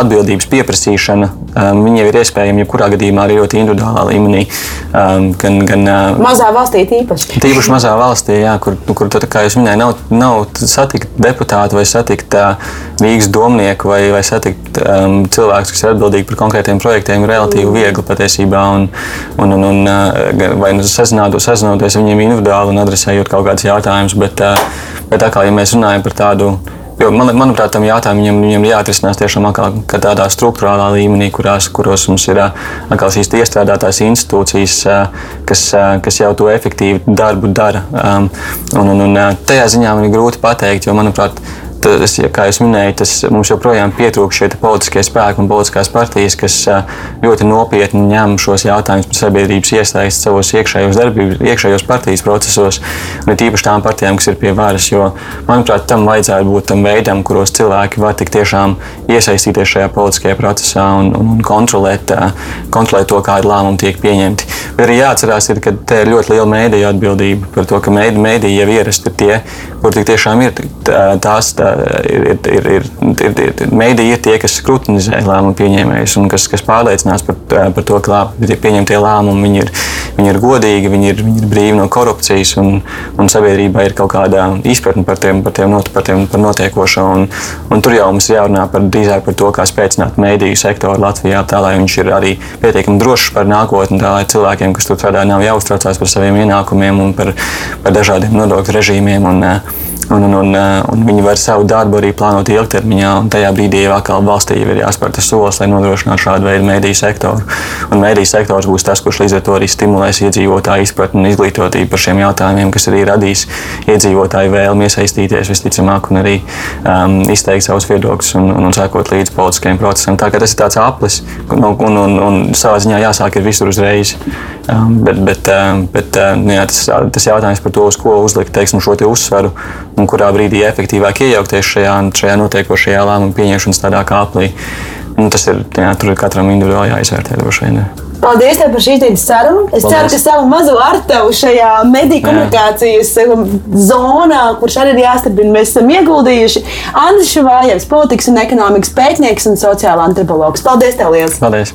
atbildības pieprasīšana, um, viņa jau ir iespējama jebkurā gadījumā arī ļoti individuālā līmenī. Um, gan, gan, uh, mazā valstī tīpaši. Tīpaši mazā valstī, jā, kur, kur tā, kā jūs minējāt, nav, nav satikt deputātu vai satikt uh, Rīgas domnieku vai, vai satikt um, cilvēkus, kas ir atbildīgi par konkrētiem projektiem, ir relatīvi viegli patiesībā. Un, un, un, un, uh, vai nu sazināties, sazināties viņiem individuāli un adresējot kaut kādus jautājumus, bet, uh, bet atkal, ja mēs runājam par tādu Jo, man, manuprāt, tam jautājumam viņam, viņam jāatrisinās tiešām atkal, tādā struktūrālā līmenī, kurās, kuros mums ir atkal šīs iestrādātās institūcijas, kas, kas jau to efektīvi darbu dara. Un, un, un tajā ziņā man ir grūti pateikt, jo, manuprāt, tas, ja, kā jau minēju, tas mums joprojām pietrūkst šie politiskie spēki un politiskās partijas, kas ļoti nopietni ņem šos jautājumus par sabiedrības iesaisti savos iekšējos darbības, iekšējos partijas procesos, un ir īpaši tām partijām, kas ir pie varas. Jo, manuprāt, tam vajadzētu būt tam veidam, kuros cilvēki var tik tiešām iesaistīties šajā politiskajā procesā un, un, un kontrolēt, kontrolēt to, kādi lēmumi tiek pieņemti. Bet arī jāatcerās, ir, ka te ir ļoti liela mēdīja atbildība par to, ka mēdīja jau ierasti ir tie, kur tik tiešām ir tās. Tā, ir, ir, ir, ir, ir mēdīji ir tie, kas skrutinizē lēmumu pieņēmējus un kas, kas pārliecinās par, par to, ka tie pieņemtie lēmumi viņi ir, viņi ir godīgi, viņi ir, viņi ir brīvi no korupcijas un, un sabiedrībā ir kaut kāda izpratne par tiem, par tiem, not, par tiem par notiekošo. Un, un tur jau mums jārunā par, drīzāk par to, kā spēcināt mēdīju sektoru Latvijā, tā lai viņš ir arī pietiekami drošs par nākotni, tā lai cilvēkiem, kas tur strādā, nav jāuztraucās par saviem ienākumiem un par, par dažādiem nodokļu režīmiem. Un, Un, un, un, eh, un viņi var savu darbu arī plānot ilgtermiņā. Tajā brīdī jau atkal valstī ir jāspēr tas solis, lai nodrošinātu šādu veidu mediju sektoru. Un mediju sektors būs tas, kurš līdz ar to arī stimulēs iedzīvotāju izpratni un izglītotību par šiem jautājumiem, kas arī radīs iedzīvotāju vēlmi iesaistīties visticamāk un arī um, izteikt savus viedokļus un, un, un sekot līdz politiskajiem procesam. Tā kā tas ir tāds aplis un, un, un, un savā ziņā jāsāk ir visur uzreiz. Um, bet bet, um, bet um, jā, tas, tas jautājums par to, uz ko uzlikt teiksim, šo uzsvaru un kurā brīdī efektīvāk iejaukties šajā, šajā notiekošajā lēmumu pieņemšanas tādā kāplī. Nu, tas ir, jā, tur ir katram individuāli jāizvērtē droši vien. Paldies par šīs dienas sarunu. Es Paldies. ceru, ka savu mazo artavu šajā mediju komunikācijas Jā. Um, zonā, kurš arī ir jāstiprina, mēs esam ieguldījuši. Andris Šavājevs, politikas un ekonomikas pētnieks un sociāla antropologs. Paldies tev liels! Paldies!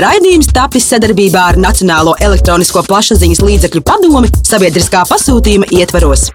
Raidījums tapis sadarbībā ar Nacionālo elektronisko plašsaziņas līdzekļu padomi sabiedriskā pasūtījuma ietvaros.